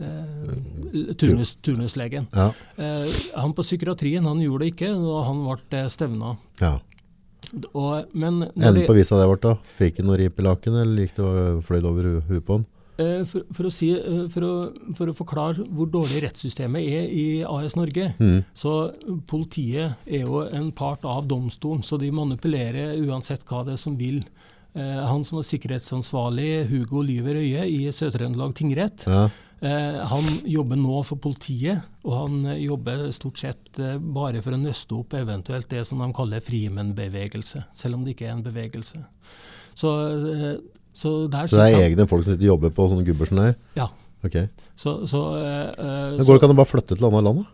eh, turnus, Turnuslegen. Ja. Eh, han på psykiatrien han gjorde det ikke, og han ble eh, stevna. ja. Og, men Enden det- på visa det ble da? Fikk han noe rip i lakenet, eller gikk det og fløy over hu- huet på han? Eh, For, for, å si, eh, for, å, for å forklare hvor dårlig rettssystemet er i AS Norge, Mm. så politiet er jo en part av domstolen, så de manipulerer uansett hva det er som vil. Eh, han som var sikkerhetsansvarlig, Hugo Lyver Øye i Sør-Trøndelag tingrett, Ja. Eh, han jobber nå for politiet, og han eh, jobber stort sett eh, bare for å nøste opp eventuelt det som de kaller frimenn-bevegelse, selv om det ikke er en bevegelse. Så, så der Så det er egne folk som sitter og jobber på sånne gubber som deg? Ja. Okay. Så, så, Men går det ikke an å bare flytte til et annet land da?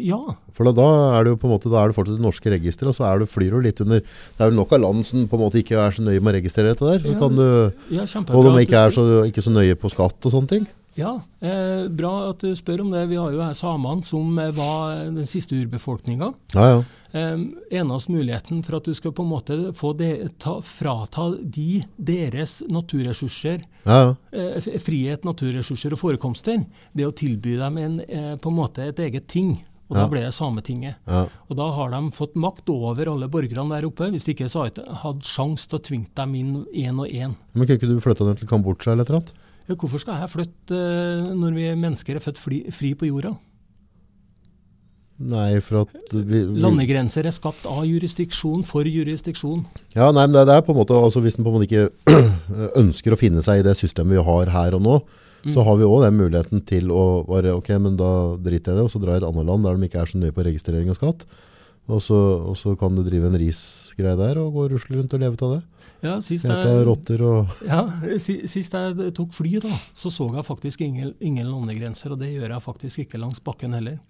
Ja, For da er det jo på en måte, da er det fortsatt det norske registeret, og så er det, flyr du litt under Det er vel nok av land som på en måte ikke er så nøye med å registrere dette der. Så Ja, kan du, ja og de ikke er så, ikke så nøye på skatt og sånne ting. Ja, eh, bra at du spør om det. Vi har jo her samene som eh, var den siste urbefolkninga. Ja, ja. Eh, eneste muligheten for at du skal på en måte få de, ta, frata de deres naturressurser, ja, ja. eh, frihet, naturressurser og forekomster, det å tilby dem en, eh, på en måte et eget ting. Og da ble det Sametinget. ja. Og da har de fått makt over alle borgerne der oppe. Hvis de ikke hadde sjanse til å tvinge dem inn én og én. Men kunne ikke du flytta dem til Kambodsja eller et eller annet? Hvorfor skal jeg flytte eh, når vi mennesker er født fri, fri på jorda? Nei, for at vi, vi, Landegrenser er skapt av jurisdiksjon for jurisdiksjon. Ja, nei, men det, det er på en måte, altså Hvis en på en måte ikke ønsker å finne seg i det systemet vi har her og nå, Mm. så har vi òg den muligheten til å bare Ok, men da driter jeg i det, og så drar jeg et annet land der de ikke er så nøye på registrering og skatt. Og så, og så kan du drive en risgreie der og gå og rusle rundt og leve av det. Ja, sist jeg, rotter og ja, sist jeg tok fly, da, så så jeg faktisk ingen, ingen landegrenser. Og det gjør jeg faktisk ikke langs bakken heller.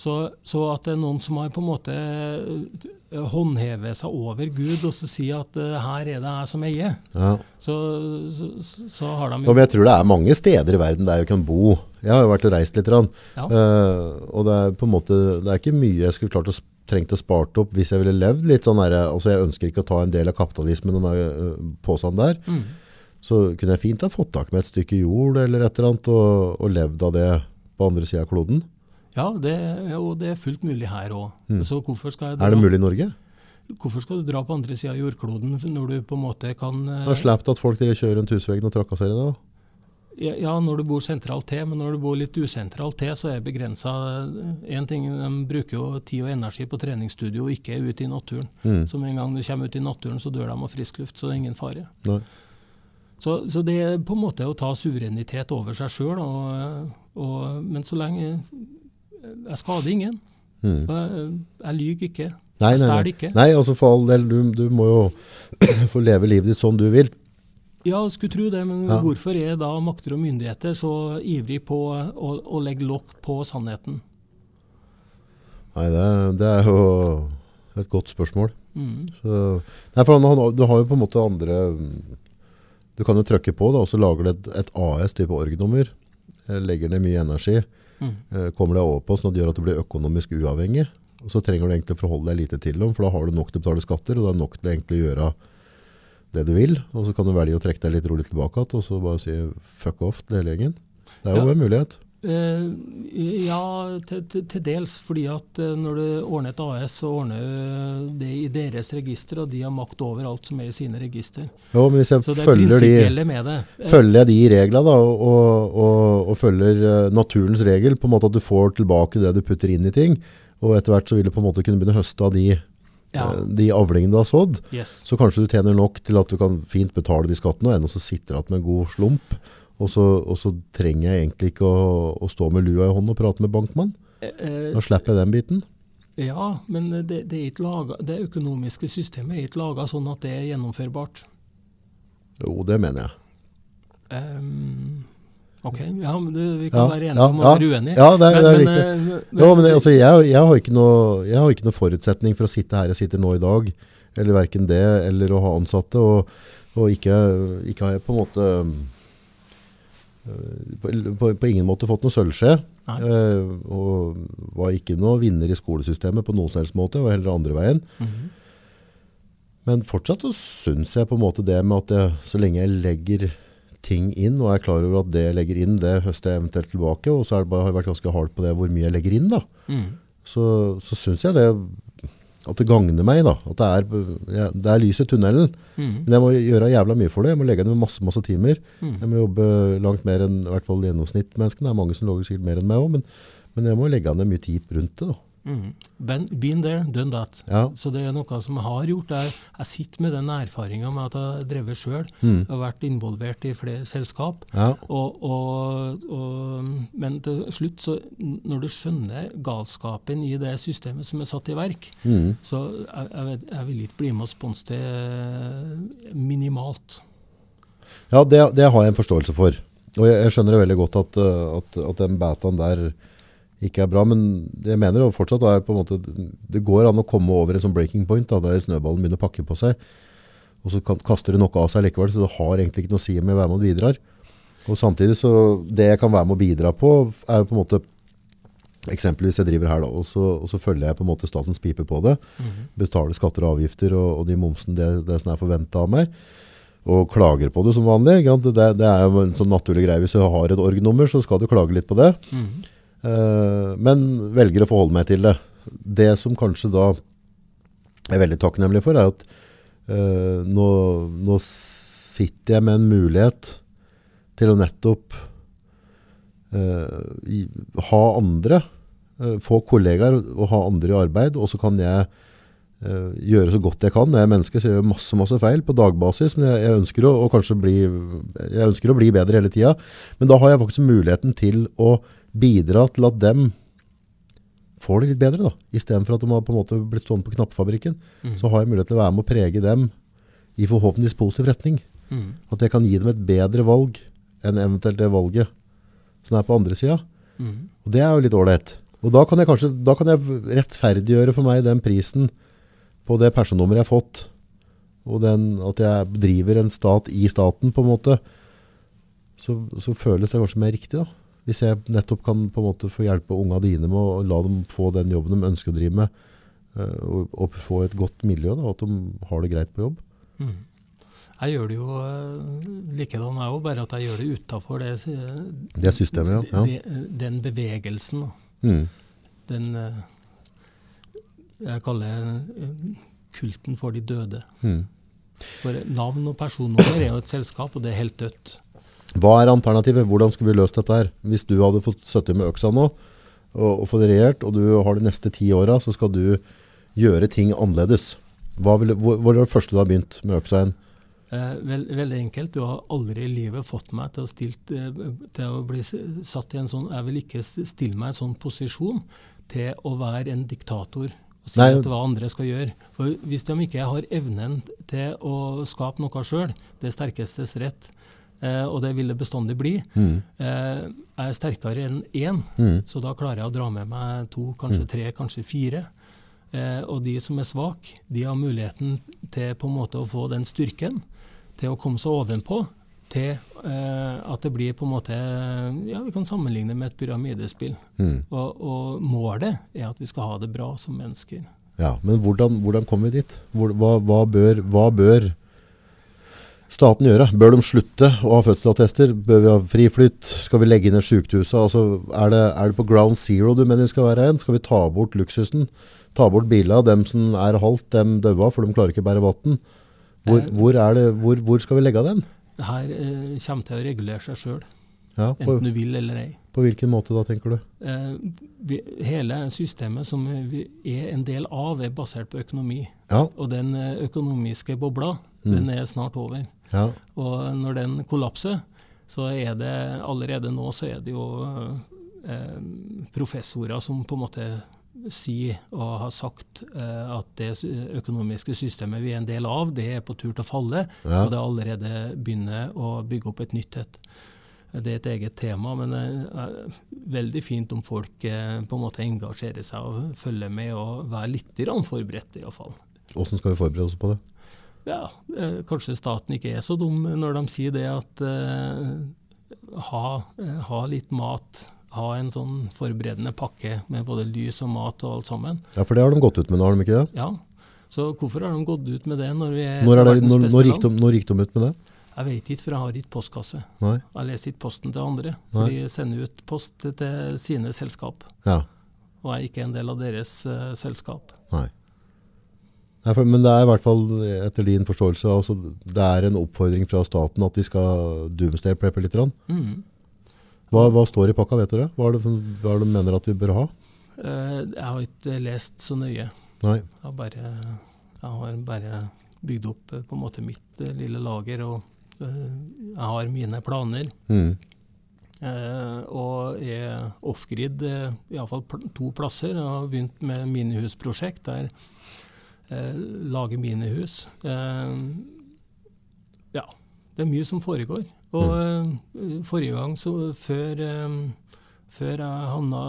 Så, så at det er noen som har på en måte eh, håndhevet seg over Gud og så sier at eh, her er det jeg som eier, Ja. så, så, så har de Ja, men jeg tror det er mange steder i verden der vi kan bo. Jeg har jo vært og reist litt. Ja. Uh, og det er på en måte, det er ikke mye jeg skulle klart å sp- trengt å spart opp hvis jeg ville levd litt sånn der, altså jeg ønsker ikke å ta en del av kapitalismen, den der uh, der. Mm. Så kunne jeg fint ha fått tak med et stykke jord eller et eller annet og, og levd av det på andre siden av kloden. Ja, det, og det er fullt mulig her òg. Så hvorfor skal jeg Er det mulig i Norge? Hvorfor skal du dra på andre sida av jordkloden når du på en måte kan Det er slept at folk kjører rundt husveggen og trakasserer det da. Ja, når du bor sentralt til, men når du bor litt usentralt til, så er begrensa Én ting, de bruker jo tid og energi på treningsstudio og ikke ute i naturen. Mm. Så med en gang du kommer ut i naturen, så dør de av frisk luft, så det er ingen fare. Nei. Så, så det er på en måte å ta suverenitet over seg sjøl, men så lenge Jeg skader ingen. Mm. Jeg, jeg lyver ikke. Nei, Jeg stjeler ikke. nei, altså for all del, du, du må jo få leve livet ditt sånn du vil. Ja, jeg skulle tro det, men Ja. hvorfor er da makter og myndigheter så ivrig på å, å legge lokk på sannheten? Nei, det, det er jo et godt spørsmål. Mm. Så, nei, for han, du har jo på en måte andre Du kan jo trykke på da, og så lager du et, et AS-type org-nummer. eh, Legger ned mye energi. Mm. eh, Kommer deg over på sånn at det gjør at du blir økonomisk uavhengig. Og så trenger du egentlig forholde deg lite til dem, for da har du nok til å betale skatter, og det er nok til egentlig å gjøre det du vil. Og så kan du velge å trekke deg litt rolig tilbake igjen, og så bare si fuck off til hele gjengen. Det er jo Ja. en mulighet. Eh, ja, til, til, til dels. Fordi at eh, når du ordner et AS, så ordner du det i deres register, og de har makt over alt som er i sine register. Jo, men hvis jeg Så det er følger de med det. Eh, Følger jeg de reglene da, og, og, og, og følger eh, naturens regel, på en måte at du får tilbake det du putter inn i ting, og etter hvert så vil du på en måte kunne begynne å høste av de, ja, eh, de avlingene du har sådd, yes. så kanskje du tjener nok til at du kan fint betale de skattene, og ennå så sitter du igjen med en god slump, og så, og så trenger jeg egentlig ikke å, å stå med lua i hånden og prate med bankmann. Eh, eh, Da slipper jeg den biten. Ja, men det, det, er ikke laget, det økonomiske systemet er ikke laga sånn at det er gjennomførbart. Jo, det mener jeg. Ehm, Ok, ja, men det, Vi kan Ja, være ja, enige om å ja. være uenige. Ja, det, er- det er men, riktig. eh, men- Jo, men altså, jeg, jeg, har ikke noe, jeg har ikke noe forutsetning for å sitte her jeg sitter nå i dag, eller hverken det, eller å ha ansatte, og, og ikke, ikke har jeg på en måte øh, på, på, på ingen måte fått noe sølvskje, øh, og var ikke noe vinner i skolesystemet på noen som helst måte, og heller andre veien. Mhm. Men fortsatt så syns jeg på en måte det med at jeg, så lenge jeg legger ting inn, og er klar over at det jeg legger inn, det høster jeg eventuelt tilbake, og så er det bare, har jeg vært ganske hard på det hvor mye jeg legger inn da, Mm. så, så syns jeg det at det gagner meg da, at det er, det er lys i tunnelen. Mm. Men jeg må gjøre jævla mye for det. Jeg må legge ned masse, masse timer. Mm. Jeg må jobbe langt mer enn i hvert fall gjennomsnittmenneskene. Det er mange som logger sikkert mer enn meg òg, men, men jeg må legge ned mye tid rundt det da. Ben, been there, done that. Ja. Så det er noe som jeg har gjort. Jeg, jeg sitter med den erfaringa med at jeg har drevet sjøl. Mm. Har vært involvert i flere selskap. Ja. Og, og, og, men til slutt, så når du skjønner galskapen i det systemet som er satt i verk, Mm. så jeg, jeg, jeg vil ikke bli med og sponse det eh, minimalt. Ja, det, det har jeg en forståelse for. Og jeg, jeg skjønner det veldig godt at, uh, at, at den betaen der ikke er bra, men det jeg mener jo fortsatt er på en måte, det går an å komme over en sånn breaking point, da, der snøballen begynner å pakke på seg, og så kan, kaster du noe av seg likevel, så det har egentlig ikke noe å si om jeg er med og bidrar. Og samtidig så, det jeg kan være med å bidra på, er jo på en måte, eksempelvis jeg driver her da, og så, og så følger jeg på en måte statens pipe på det, betaler skatter og avgifter og, og de momsen det, det som er forventet av meg, og klager på det som vanlig. Det, det er jo en sånn naturlig greie. Hvis du har et orgnummer, så skal du klage litt på det. Mhm. Eh, men velger å forholde meg til det. Det som kanskje da er veldig takknemlig for, er at eh, nå, nå sitter jeg med en mulighet til å nettopp Uh, ha andre, uh, få kollegaer og ha andre i arbeid, og så kan jeg uh, gjøre så godt jeg kan. Jeg er menneske, så jeg gjør masse, masse feil på dagbasis, men jeg, jeg, ønsker å bli, jeg ønsker å bli bedre hele tida. Men da har jeg faktisk muligheten til å bidra til at dem får det litt bedre da. I stedet for at de har på en måte blitt stående på knappefabrikken, mm. så har jeg mulighet til å være med å prege dem i forhåpentligvis positiv retning. Mm. At jeg kan gi dem et bedre valg enn eventuelt det valget som er på andre sida. Mm. Og det er jo litt ålreit. Og da kan jeg kanskje da kan jeg rettferdiggjøre for meg den prisen på det personnummeret jeg har fått, og den, at jeg driver en stat i staten på en måte, så, så føles det kanskje mer riktig da. Hvis jeg nettopp kan på en måte få hjelpe unga dine med å la dem få den jobben de ønsker å drive med, eh, og, og få et godt miljø, da, at de har det greit på jobb. Mm. Jeg gjør det jo eh, likedan, jeg òg, bare at jeg gjør det utafor det, eh, Det systemet, ja. ja. det- den bevegelsen. Mm. Den jeg kaller kulten for de døde. Mm. For navn og personnummer er jo et selskap, og det er helt dødt. Hva er alternativet? Hvordan skulle vi løst dette her? Hvis du hadde fått sittet med øksa nå, og, og fått regjert, og du har de neste ti åra, så skal du gjøre ting annerledes. Hva vil, hvor, hvor er det første du har begynt med øksa igjen? Eh, veld, veldig enkelt. Du har aldri i livet fått meg til å, stilt, eh, til å bli satt i en sånn Jeg vil ikke stille meg i en sånn posisjon til å være en diktator og si Nei. hva andre skal gjøre. For hvis de ikke har evnen til å skape noe sjøl, det sterkestes rett, eh, og det vil det bestandig bli, Mm. eh, er sterkere enn én, Mm. så da klarer jeg å dra med meg to, kanskje tre, kanskje fire. Eh, og de som er svake, de har muligheten til på en måte å få den styrken til å komme seg ovenpå, til eh, at det blir på en måte Ja, vi kan sammenligne med et pyramidespill. Mm. Og, og målet er at vi skal ha det bra som mennesker. Ja, men hvordan, hvordan kommer vi dit? Hvor, hva, hva, bør, hva bør staten gjøre? Bør de slutte å ha fødselattester? Bør vi ha friflytt? Skal vi legge ned et? Altså, er, det, er det på ground zero du mener vi skal være igjen? Skal vi ta bort luksusen? Ta bort bilene dem som er halvt, dem døva, for de klarer ikke å bære vann? Hvor, Eh. hvor, det, hvor, hvor skal vi legge den? Det her eh, kommer til å regulere seg sjøl, Ja, enten du vil eller ei. på hvilken måte da, tenker du? Eh, vi, hele systemet som vi er en del av, er basert på økonomi. Ja, Og den eh, økonomiske bobla, Mm. den er snart over. Ja, Og når den kollapser, så er det allerede nå så er det jo eh, professorer som på en måte sier og har sagt eh, at det økonomiske systemet vi er en del av, det er på tur til å falle. ja. Og det allerede begynner å bygge opp et nytt et. det er et eget tema, men det er veldig fint om folk eh, på en måte engasjerer seg og følger med og være litt forberedt, iallfall. Hvordan skal vi forberede oss på det? Ja, eh, Kanskje staten ikke er så dum når de sier det at eh, ha, eh, ha, litt mat. Ha en sånn forberedende pakke med både lys og mat og alt sammen. Ja, For det har de gått ut med nå, har de ikke det? Ja, så hvorfor har de gått ut med det når vi er når, er det, når, når, gikk de, når gikk de ut med det? Jeg vet ikke, for jeg har ikke postkasse. Nei. Jeg leser ikke posten til andre. For de sender ut post til sine selskap. Ja. Og jeg er ikke en del av deres uh, selskap. Nei. Nei for, men det er i hvert fall, etter din forståelse, altså, det er en oppfordring fra staten at vi skal doomsday-preppe litt. Mm. Hva, hva, står i pakka, vet dere? Hva er det, hva er det du mener at vi bør ha? Uh, jeg har ikke lest så nøye. Nei. Jeg har bare, jeg har bare bygd opp uh, på en måte mitt lille lager. og Eh, jeg har mine planer. Mm. Uh, og er off-grid uh, iallfall to plasser. Jeg har begynt med minihusprosjekt der eh, mine minihus. Eh, ja, det er mye som foregår. Og mm. eh, forrige gang, så før, før jeg havna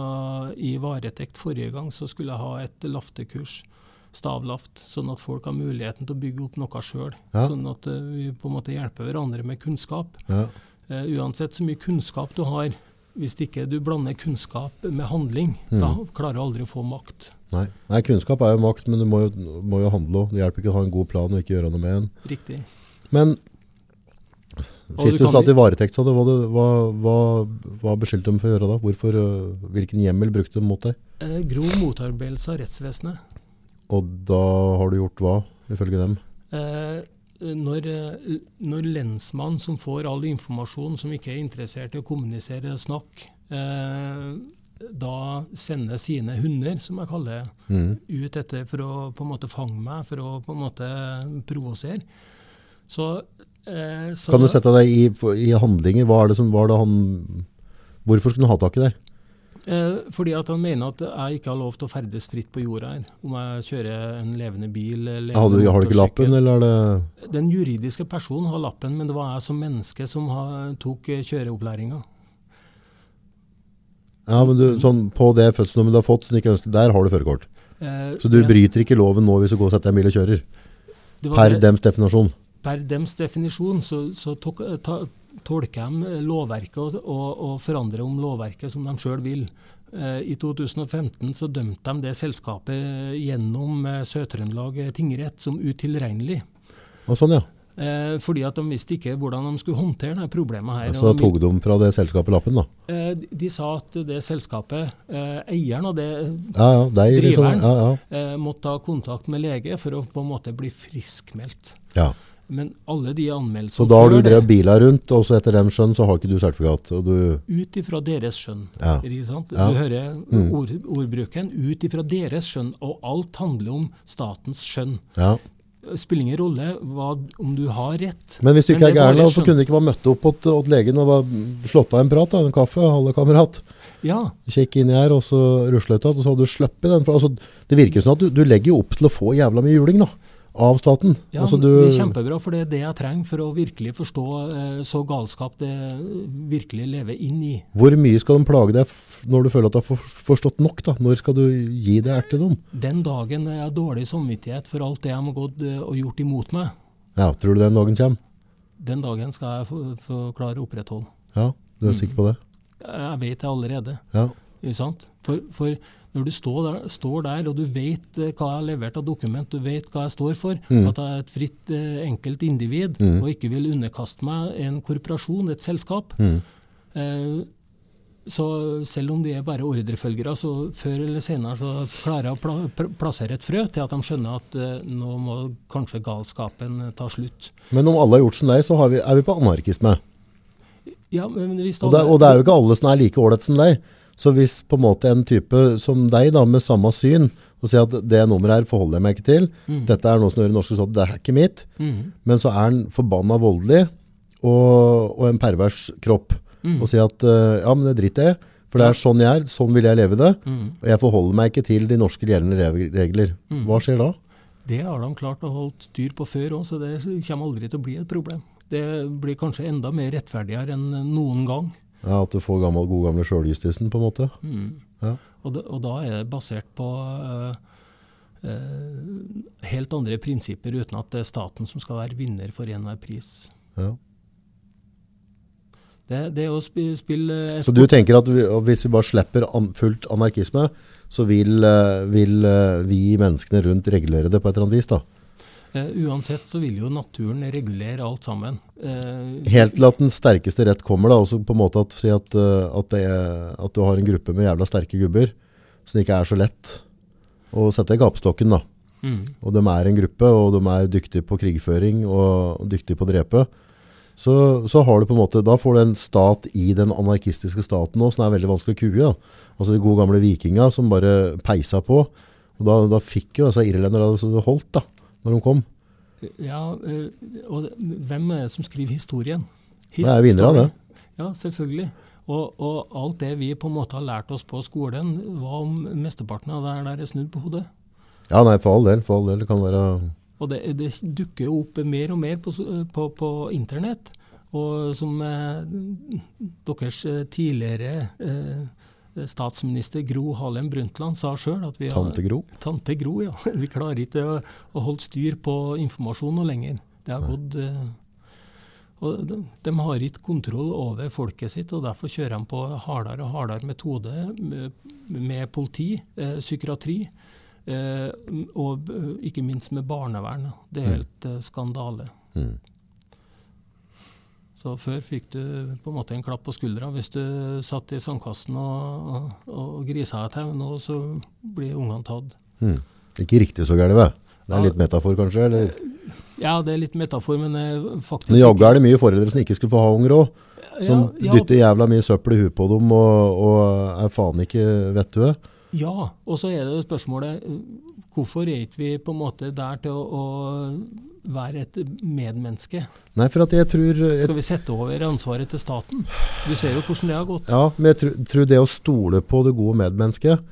i varetekt forrige gang, så skulle jeg ha et laftekurs stavlaft, sånn at folk har muligheten til å bygge opp noe sjøl. Ja. Sånn at vi på en måte hjelper hverandre med kunnskap. Ja. Uh, uansett så mye kunnskap du har, hvis ikke du blander kunnskap med handling, mm. da klarer du aldri å få makt. Nei. Nei. kunnskap er jo makt, men du må jo, må jo handle òg. Det hjelper ikke å ha en god plan og ikke gjøre noe med den. Riktig. Men sist du, du satt i varetekt, sa du, hva, hva, hva, hva beskyldte de for å gjøre da? Hvorfor, uh, hvilken hjemmel brukte de mot deg? Eh, grov motarbeidelse av rettsvesenet. Og da har du gjort hva, ifølge dem? Eh, når, når lensmannen, som får all informasjon, som ikke er interessert i å kommunisere og snakke, eh, da sender sine hunder, som jeg kaller det, mm. ut etter for å på en måte fange meg, for å på en måte provosere. Så, eh, så Kan du sette deg i, i handlinger? Hva er det som var det han Hvorfor skulle han ha tak i deg? Eh, fordi at han mener at jeg ikke har lov til å ferdes fritt på jorda her. Om jeg kjører en levende bil. Levende har, du, har du ikke lappen, eller er det Den juridiske personen har lappen, men det var jeg som menneske som har, tok eh, kjøreopplæringa. Ja, men du, sånn, På det fødselsnummeret du har fått, som ikke ønsker, der har du førerkort? Eh, Så du ja. bryter ikke loven nå hvis du går og setter deg en bil og kjører? Per det, dems definisjon? Per dems definisjon så, så tok, ta, tolker de lovverket og, og, og, forandrer om lovverket som de sjøl vil. Eh, I 2015 så dømte de det selskapet gjennom eh, Sør-Trøndelag tingrett som utilregnelig. Og sånn, ja. Eh, fordi at de visste ikke hvordan de skulle håndtere dette problemet. her. Så da tok de fra det selskapet lappen, da? Eh, de, sa at det selskapet, eh, eieren og det, ja, ja, deg, driveren, liksom. ja, eh, måtte ta kontakt med lege for å på en måte bli friskmeldt. Ja. Men alle de anmeldelsene Så da har du drevet bila rundt, og så etter dem skjønn så har ikke du sertifikat? Og du Ut ifra deres skjønn. Ja. Ja. Du hører Mm. ord, ordbruken. Ut ifra deres skjønn. Og alt handler om statens skjønn. Ja. Spiller ingen rolle hva, om du har rett. Men hvis du ikke er gæren, så kunne du ikke bare møtt opp åt legen og slått av en prat? da, En kaffe, halve kamerat. Ja, Kikk inni her, og så rusle ut og så hadde du sluppet den. For, altså, det virker som at du, du legger jo opp til å få jævla mye juling, da. Av staten. ja altså, du, det er kjempebra, for det er det jeg trenger for å virkelig forstå eh, så galskap det virkelig lever inn i. Hvor mye skal de plage deg når du føler at du har forstått nok? da? Når skal du gi det ertedom? Den dagen jeg har dårlig samvittighet for alt det de har gått eh, og gjort imot meg, Ja, Tror du den dagen kommer? den dagen skal jeg få, få klare å opprettholde. Ja, Du er sikker på det? Jeg vet det allerede. Ja. For, for når du står der, står der, og du vet eh, hva jeg har levert av dokument, du vet hva jeg står for, Mm. at jeg er et fritt, eh, enkelt individ, Mm. og ikke vil underkaste meg en korporasjon, et selskap, Mm. eh, så selv om de er bare ordrefølgere, så før eller senere så klarer jeg å pla plassere et frø til at de skjønner at eh, nå må kanskje galskapen ta slutt. Men om alle har gjort som deg, så har vi, er vi på anarkisme. Ja, men hvis Og det, og det er jo ikke alle som er like ålreit som deg. Så hvis på en måte en type som deg, da, med samme syn, og sier at det nummeret her forholder jeg meg ikke til, Mm. dette er noe som gjør i norske stat, det er ikke mitt, Mm. men så er han forbanna voldelig og, og en pervers kropp, Mm. og sier at eh, ja, men det driter jeg for det er sånn jeg er, sånn vil jeg leve det, Mm. og jeg forholder meg ikke til de norske gjeldende regler. Mm. Hva skjer da? Det har de klart å holde styr på før òg, så det kommer aldri til å bli et problem. Det blir kanskje enda mer rettferdigere enn noen gang. Ja, At du får gammel, god gamle sjøljustisen, på en måte. Mm. Ja. Og, da, og, da er det basert på uh, uh, helt andre prinsipper, uten at det er staten som skal være vinner for enhver pris. Ja. Det, det er å spille, spille Så du tenker at vi, hvis vi bare slipper an, fullt anarkisme, så vil, uh, vil vi menneskene rundt regulere det på et eller annet vis? da? Uh, uansett så vil jo naturen regulere alt sammen. Uh, Helt til at den sterkeste rett kommer, da, også på en måte at, si at, at, er, at, du har en gruppe med jævla sterke gubber, som ikke er så lett å sette i gapestokken. da. Mm. Og de er en gruppe, og de er dyktige på krigføring og, og dyktige på å drepe. Så, så, har du på en måte, da får du en stat i den anarkistiske staten nå, som er veldig vanskelig å kue. Da. Altså de gode gamle vikinga som bare peisa på. Og da, da fikk jo altså irlendere det holdt da, når de kom. Ja, og hvem er det som skriver historien? His det er vinnerne, det. Ja, selvfølgelig. Og, og, alt det vi på en måte har lært oss på skolen, hva om mesteparten av det der er snudd på hodet? Ja, nei, for all del. For all del. Det kan være og det, det dukker opp mer og mer på, på, på internett. Og som eh, deres tidligere eh, statsminister Gro Harlem Brundtland sa sjøl at vi har, Tante Gro? Tante Gro, ja. Vi klarer ikke å, å holde styr på informasjon noe lenger. Det har gått eh, og de, de, har ikke kontroll over folket sitt, og derfor kjører de på hardere og hardere metode med, med politi, eh, psykiatri. Eh, og ikke minst med barnevern. Det er helt eh, skandale. Mm. Så før fikk du på en måte en klapp på skuldra hvis du satt i sandkassen og, og, og grisa et tau. Nå så blir ungene tatt. Mm. Ikke riktig så gærent, det er litt metafor, kanskje? eller? Ja, det er litt metafor, men faktisk Men jaggu er det mye foreldre som ikke skulle få ha unger òg. Som ja, ja. dytter jævla mye søppel i huet på dem og, og er faen ikke vettue. Ja, og så er det spørsmålet hvorfor er ikke vi på en måte der til å, å være et medmenneske? Nei, for at jeg tror... Jeg, Skal vi sette over ansvaret til staten? Du ser jo hvordan det har gått. Ja, men jeg tror, tror det å stole på det gode medmennesket,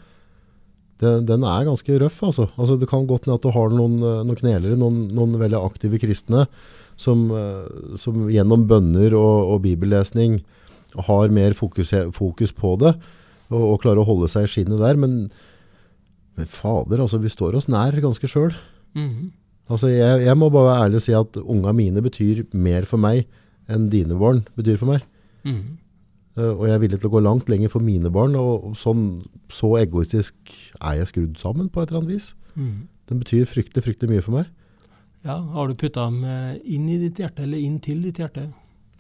den, den er ganske røff. altså. altså det kan godt hende at du har noen, noen knelere, noen, noen, veldig aktive kristne, som, som gjennom bønner og, og bibellesning har mer fokus, fokus på det og, og klarer å holde seg i skinnet der. Men, men, fader, altså, vi står oss nær ganske sjøl. Mm -hmm. altså, jeg, jeg, må bare være ærlig og si at unga mine betyr mer for meg enn dine barn betyr for meg. Mm -hmm. uh, og jeg er villig til å gå langt lenger for mine barn. Og, og sånn, så egoistisk er jeg skrudd sammen på et eller annet vis. Mm -hmm. Den betyr fryktelig, fryktelig mye for meg. Ja, Har du putta dem eh, inn i ditt hjerte, eller inn til ditt hjerte?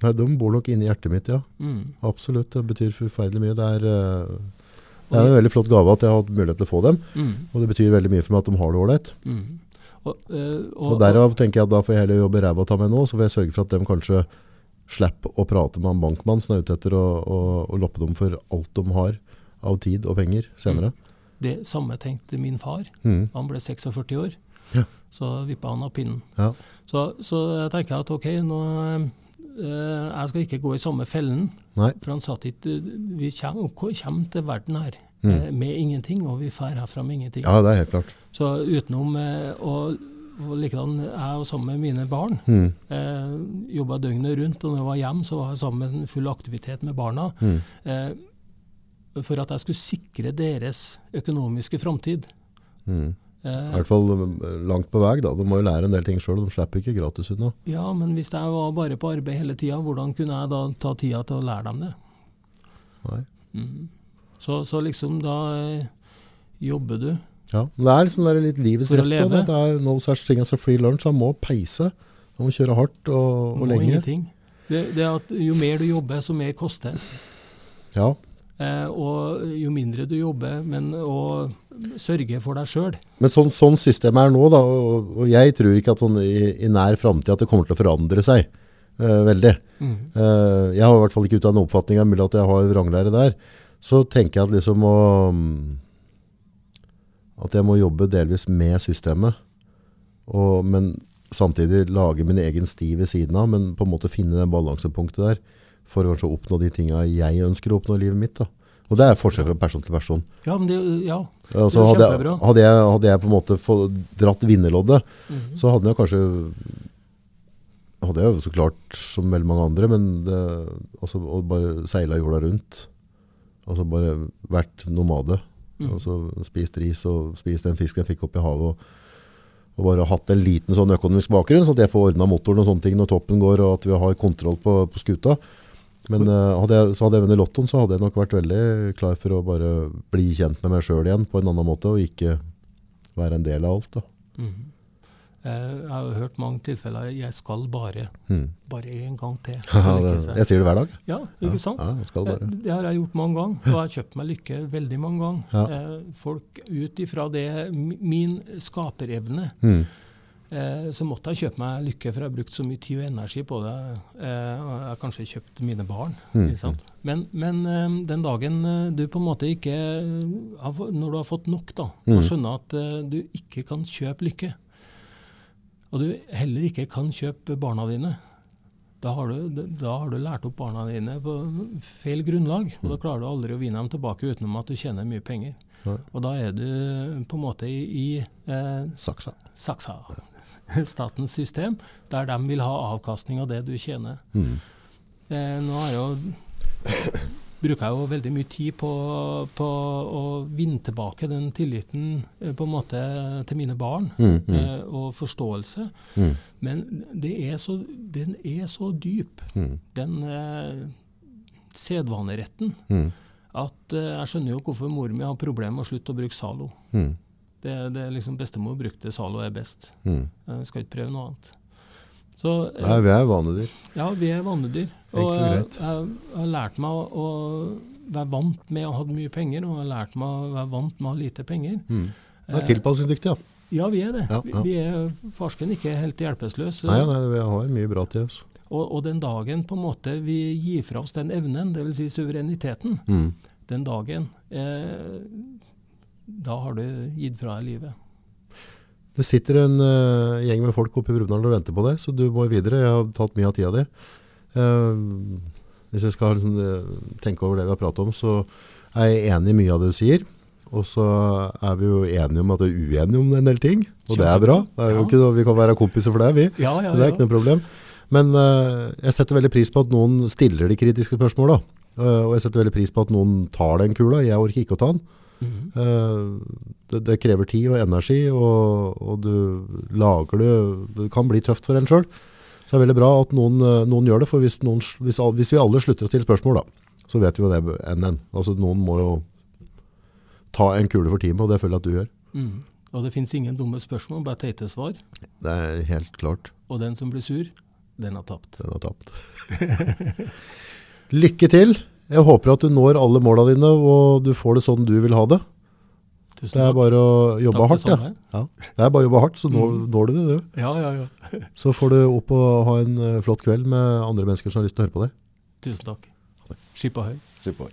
Nei, De bor nok inni hjertet mitt, ja. Mm. Absolutt. Det betyr forferdelig mye. Det er, uh, det er en veldig flott gave at jeg har hatt mulighet til å få dem. Mm. Og det betyr veldig mye for meg at de har det ålreit. Mm. Og, øh, og, og, derav tenker jeg at da får jeg heller jobbe ræva ta meg nå, så får jeg sørge for at de kanskje slipper å prate med en bankmann som er ute etter å, å, å loppe dem for alt de har av tid og penger senere. Det samme tenkte min far. Mm. Han ble 46 år. Ja. Så vippa han av pinnen. Ja. Så, så jeg tenker at ok, nå Uh, jeg skal ikke gå i samme fellen. Nei. For han satt ikke Vi kommer, til verden her Mm. uh, med ingenting, og vi drar herfra med ingenting. Ja, det er helt klart. Så utenom og, og likedan jeg og sammen med mine barn Mm. uh, jobba døgnet rundt, og når jeg var hjemme, så var jeg sammen med full aktivitet med barna. Mm. for at jeg skulle sikre deres økonomiske framtid. Mm. I hvert fall langt på vei. da. De må jo lære en del ting sjøl. De slipper ikke gratis unna. Ja, men hvis jeg var bare på arbeid hele tida, hvordan kunne jeg da ta tida til å lære dem det? Nei. Mm. Så, så, liksom da eh, jobber du. Ja, men Det er liksom det er litt livets rett. da. Det er no such thing as a free lunch. Han må peise. Han må kjøre hardt og, og lenge. ingenting. Det, det at Jo mer du jobber, så mer koster det. Ja, Eh, og jo mindre du jobber, men å sørge for deg sjøl. Men sånn, sånn systemet er nå, da, og, og jeg tror ikke at sånn i, i nær framtid at det kommer til å forandre seg uh, veldig. Mm. Uh, jeg har i hvert fall ikke ut av den oppfatninga, mulig at jeg har vranglære der. Så tenker jeg at liksom å At jeg må jobbe delvis med systemet, og, men samtidig lage min egen sti ved siden av, men på en måte finne den balansepunktet der for å oppnå de tinga jeg ønsker å oppnå i livet mitt. da. Og det er forskjell fra person til person. Ja, men det, ja. Altså, Det er hadde, jeg, hadde, jeg, hadde jeg på en måte få- dratt vinnerloddet, Mhm. så hadde jeg kanskje hadde jeg jo så klart som veldig mange andre, men det, altså, å bare seile jorda rundt. Altså bare vært nomade. Mm. Altså spist ris og spist den fisken jeg fikk opp i havet. Og, og bare hatt en liten sånn økonomisk bakgrunn, så at jeg får ordna motoren og sånne ting når toppen går, og at vi har kontroll på, på skuta. Men uh, hadde jeg, så hadde jeg vunnet lottoen, så hadde jeg nok vært veldig klar for å bare bli kjent med meg sjøl igjen på en annen måte, og ikke være en del av alt. Eh, Jeg har hørt mange tilfeller 'jeg skal bare', Mm. bare én gang til. Ja, jeg. sier det hver dag. Ja, ikke sant? Ja, skal Eh. Det har jeg gjort mange ganger, og jeg har kjøpt meg lykke veldig mange ganger. Ja. Eh, Folk ut ifra det, min skaperevne, Hmm. Eh, så måtte jeg kjøpe meg lykke, for jeg har brukt så mye tid og energi på det. Eh, og Jeg har kanskje kjøpt mine barn. Mm. Men, men eh, den dagen du på en måte ikke Når du har fått nok, da, Mm. og skjønner at du ikke kan kjøpe lykke, og du heller ikke kan kjøpe barna dine, da har, du, da har du lært opp barna dine på feil grunnlag, og da klarer du aldri å vinne dem tilbake utenom at du tjener mye penger. Og da er du på en måte i, i eh, Saksa. saksa, statens system, der de vil ha avkastning av det du tjener. Mm. Eh, nå har jeg jo, bruker jeg jo veldig mye tid på, på å vinne tilbake den tilliten eh, på en måte til mine barn, mm, mm. eh, og forståelse. Hmm. Men det er så, den er så dyp, Hmm. den eh, sedvaneretten, Hmm. at eh, jeg skjønner jo hvorfor mor mi har problemer med å slutte å bruke Zalo. Hmm. Det, det liksom Bestemor brukte Zalo er best. Mm. Jeg skal ikke prøve noe annet. Så eh, Nei, vi er vanedyr. ja, vi er vanedyr. Og jeg, greit. jeg, jeg har lært meg å, å være vant med å ha mye penger, og jeg har lært meg å være vant med å ha lite penger. Mm. Det er Eh, tilpasningsdyktig, ja. Ja, vi er det. Ja, Vi, ja. vi er farsken ikke helt hjelpeløse. Nei, nei, vi har mye bra til oss. Og, og den dagen på en måte vi gir fra oss den evnen, dvs. Si suvereniteten, mm. den dagen eh, Da har du gitt fra deg livet. Det sitter en uh, gjeng med folk oppe i Brumunddal og venter på deg, så du må videre. Jeg har tatt mye av tida di. Uh, hvis jeg skal liksom, eh, tenke over det vi har pratet om, så er jeg enig i mye av det du sier. Og så er vi jo enige om at vi er uenige om en del ting, og det er bra. Det er jo ikke noe, vi kan være kompiser for det, vi. Ja, ja, Så det er ikke noe problem. Men uh, jeg setter veldig pris på at noen stiller de kritiske spørsmåla. og jeg setter veldig pris på at noen tar den kula. Jeg orker ikke å ta den. Eh, det, det krever tid og energi, og, og du lager det Det kan bli tøft for en sjøl. Så det er veldig bra at noen, eh, noen gjør det. For hvis, noen, hvis, hvis vi alle slutter å stille spørsmål, da, så vet vi jo det NN. Altså, noen må jo ta en kule for teamet, og det føler jeg at du gjør. Mm. Og det fins ingen dumme spørsmål, bare teite svar. Det er helt klart. Og den som blir sur, den har tapt. Den har tapt. Lykke til. Jeg håper at du når alle måla dine, og du får det sånn du vil ha det. Tusen Det er takk. bare å jobbe Takk, hardt. det Ja. Ja. Det er bare å jobbe hardt, så når, Mm. når du det, du. Ja, ja, ja. Så får du opp og ha en eh, flott kveld med andre mennesker som har lyst til å høre på deg. Tusen takk. Skip høy. Skip på.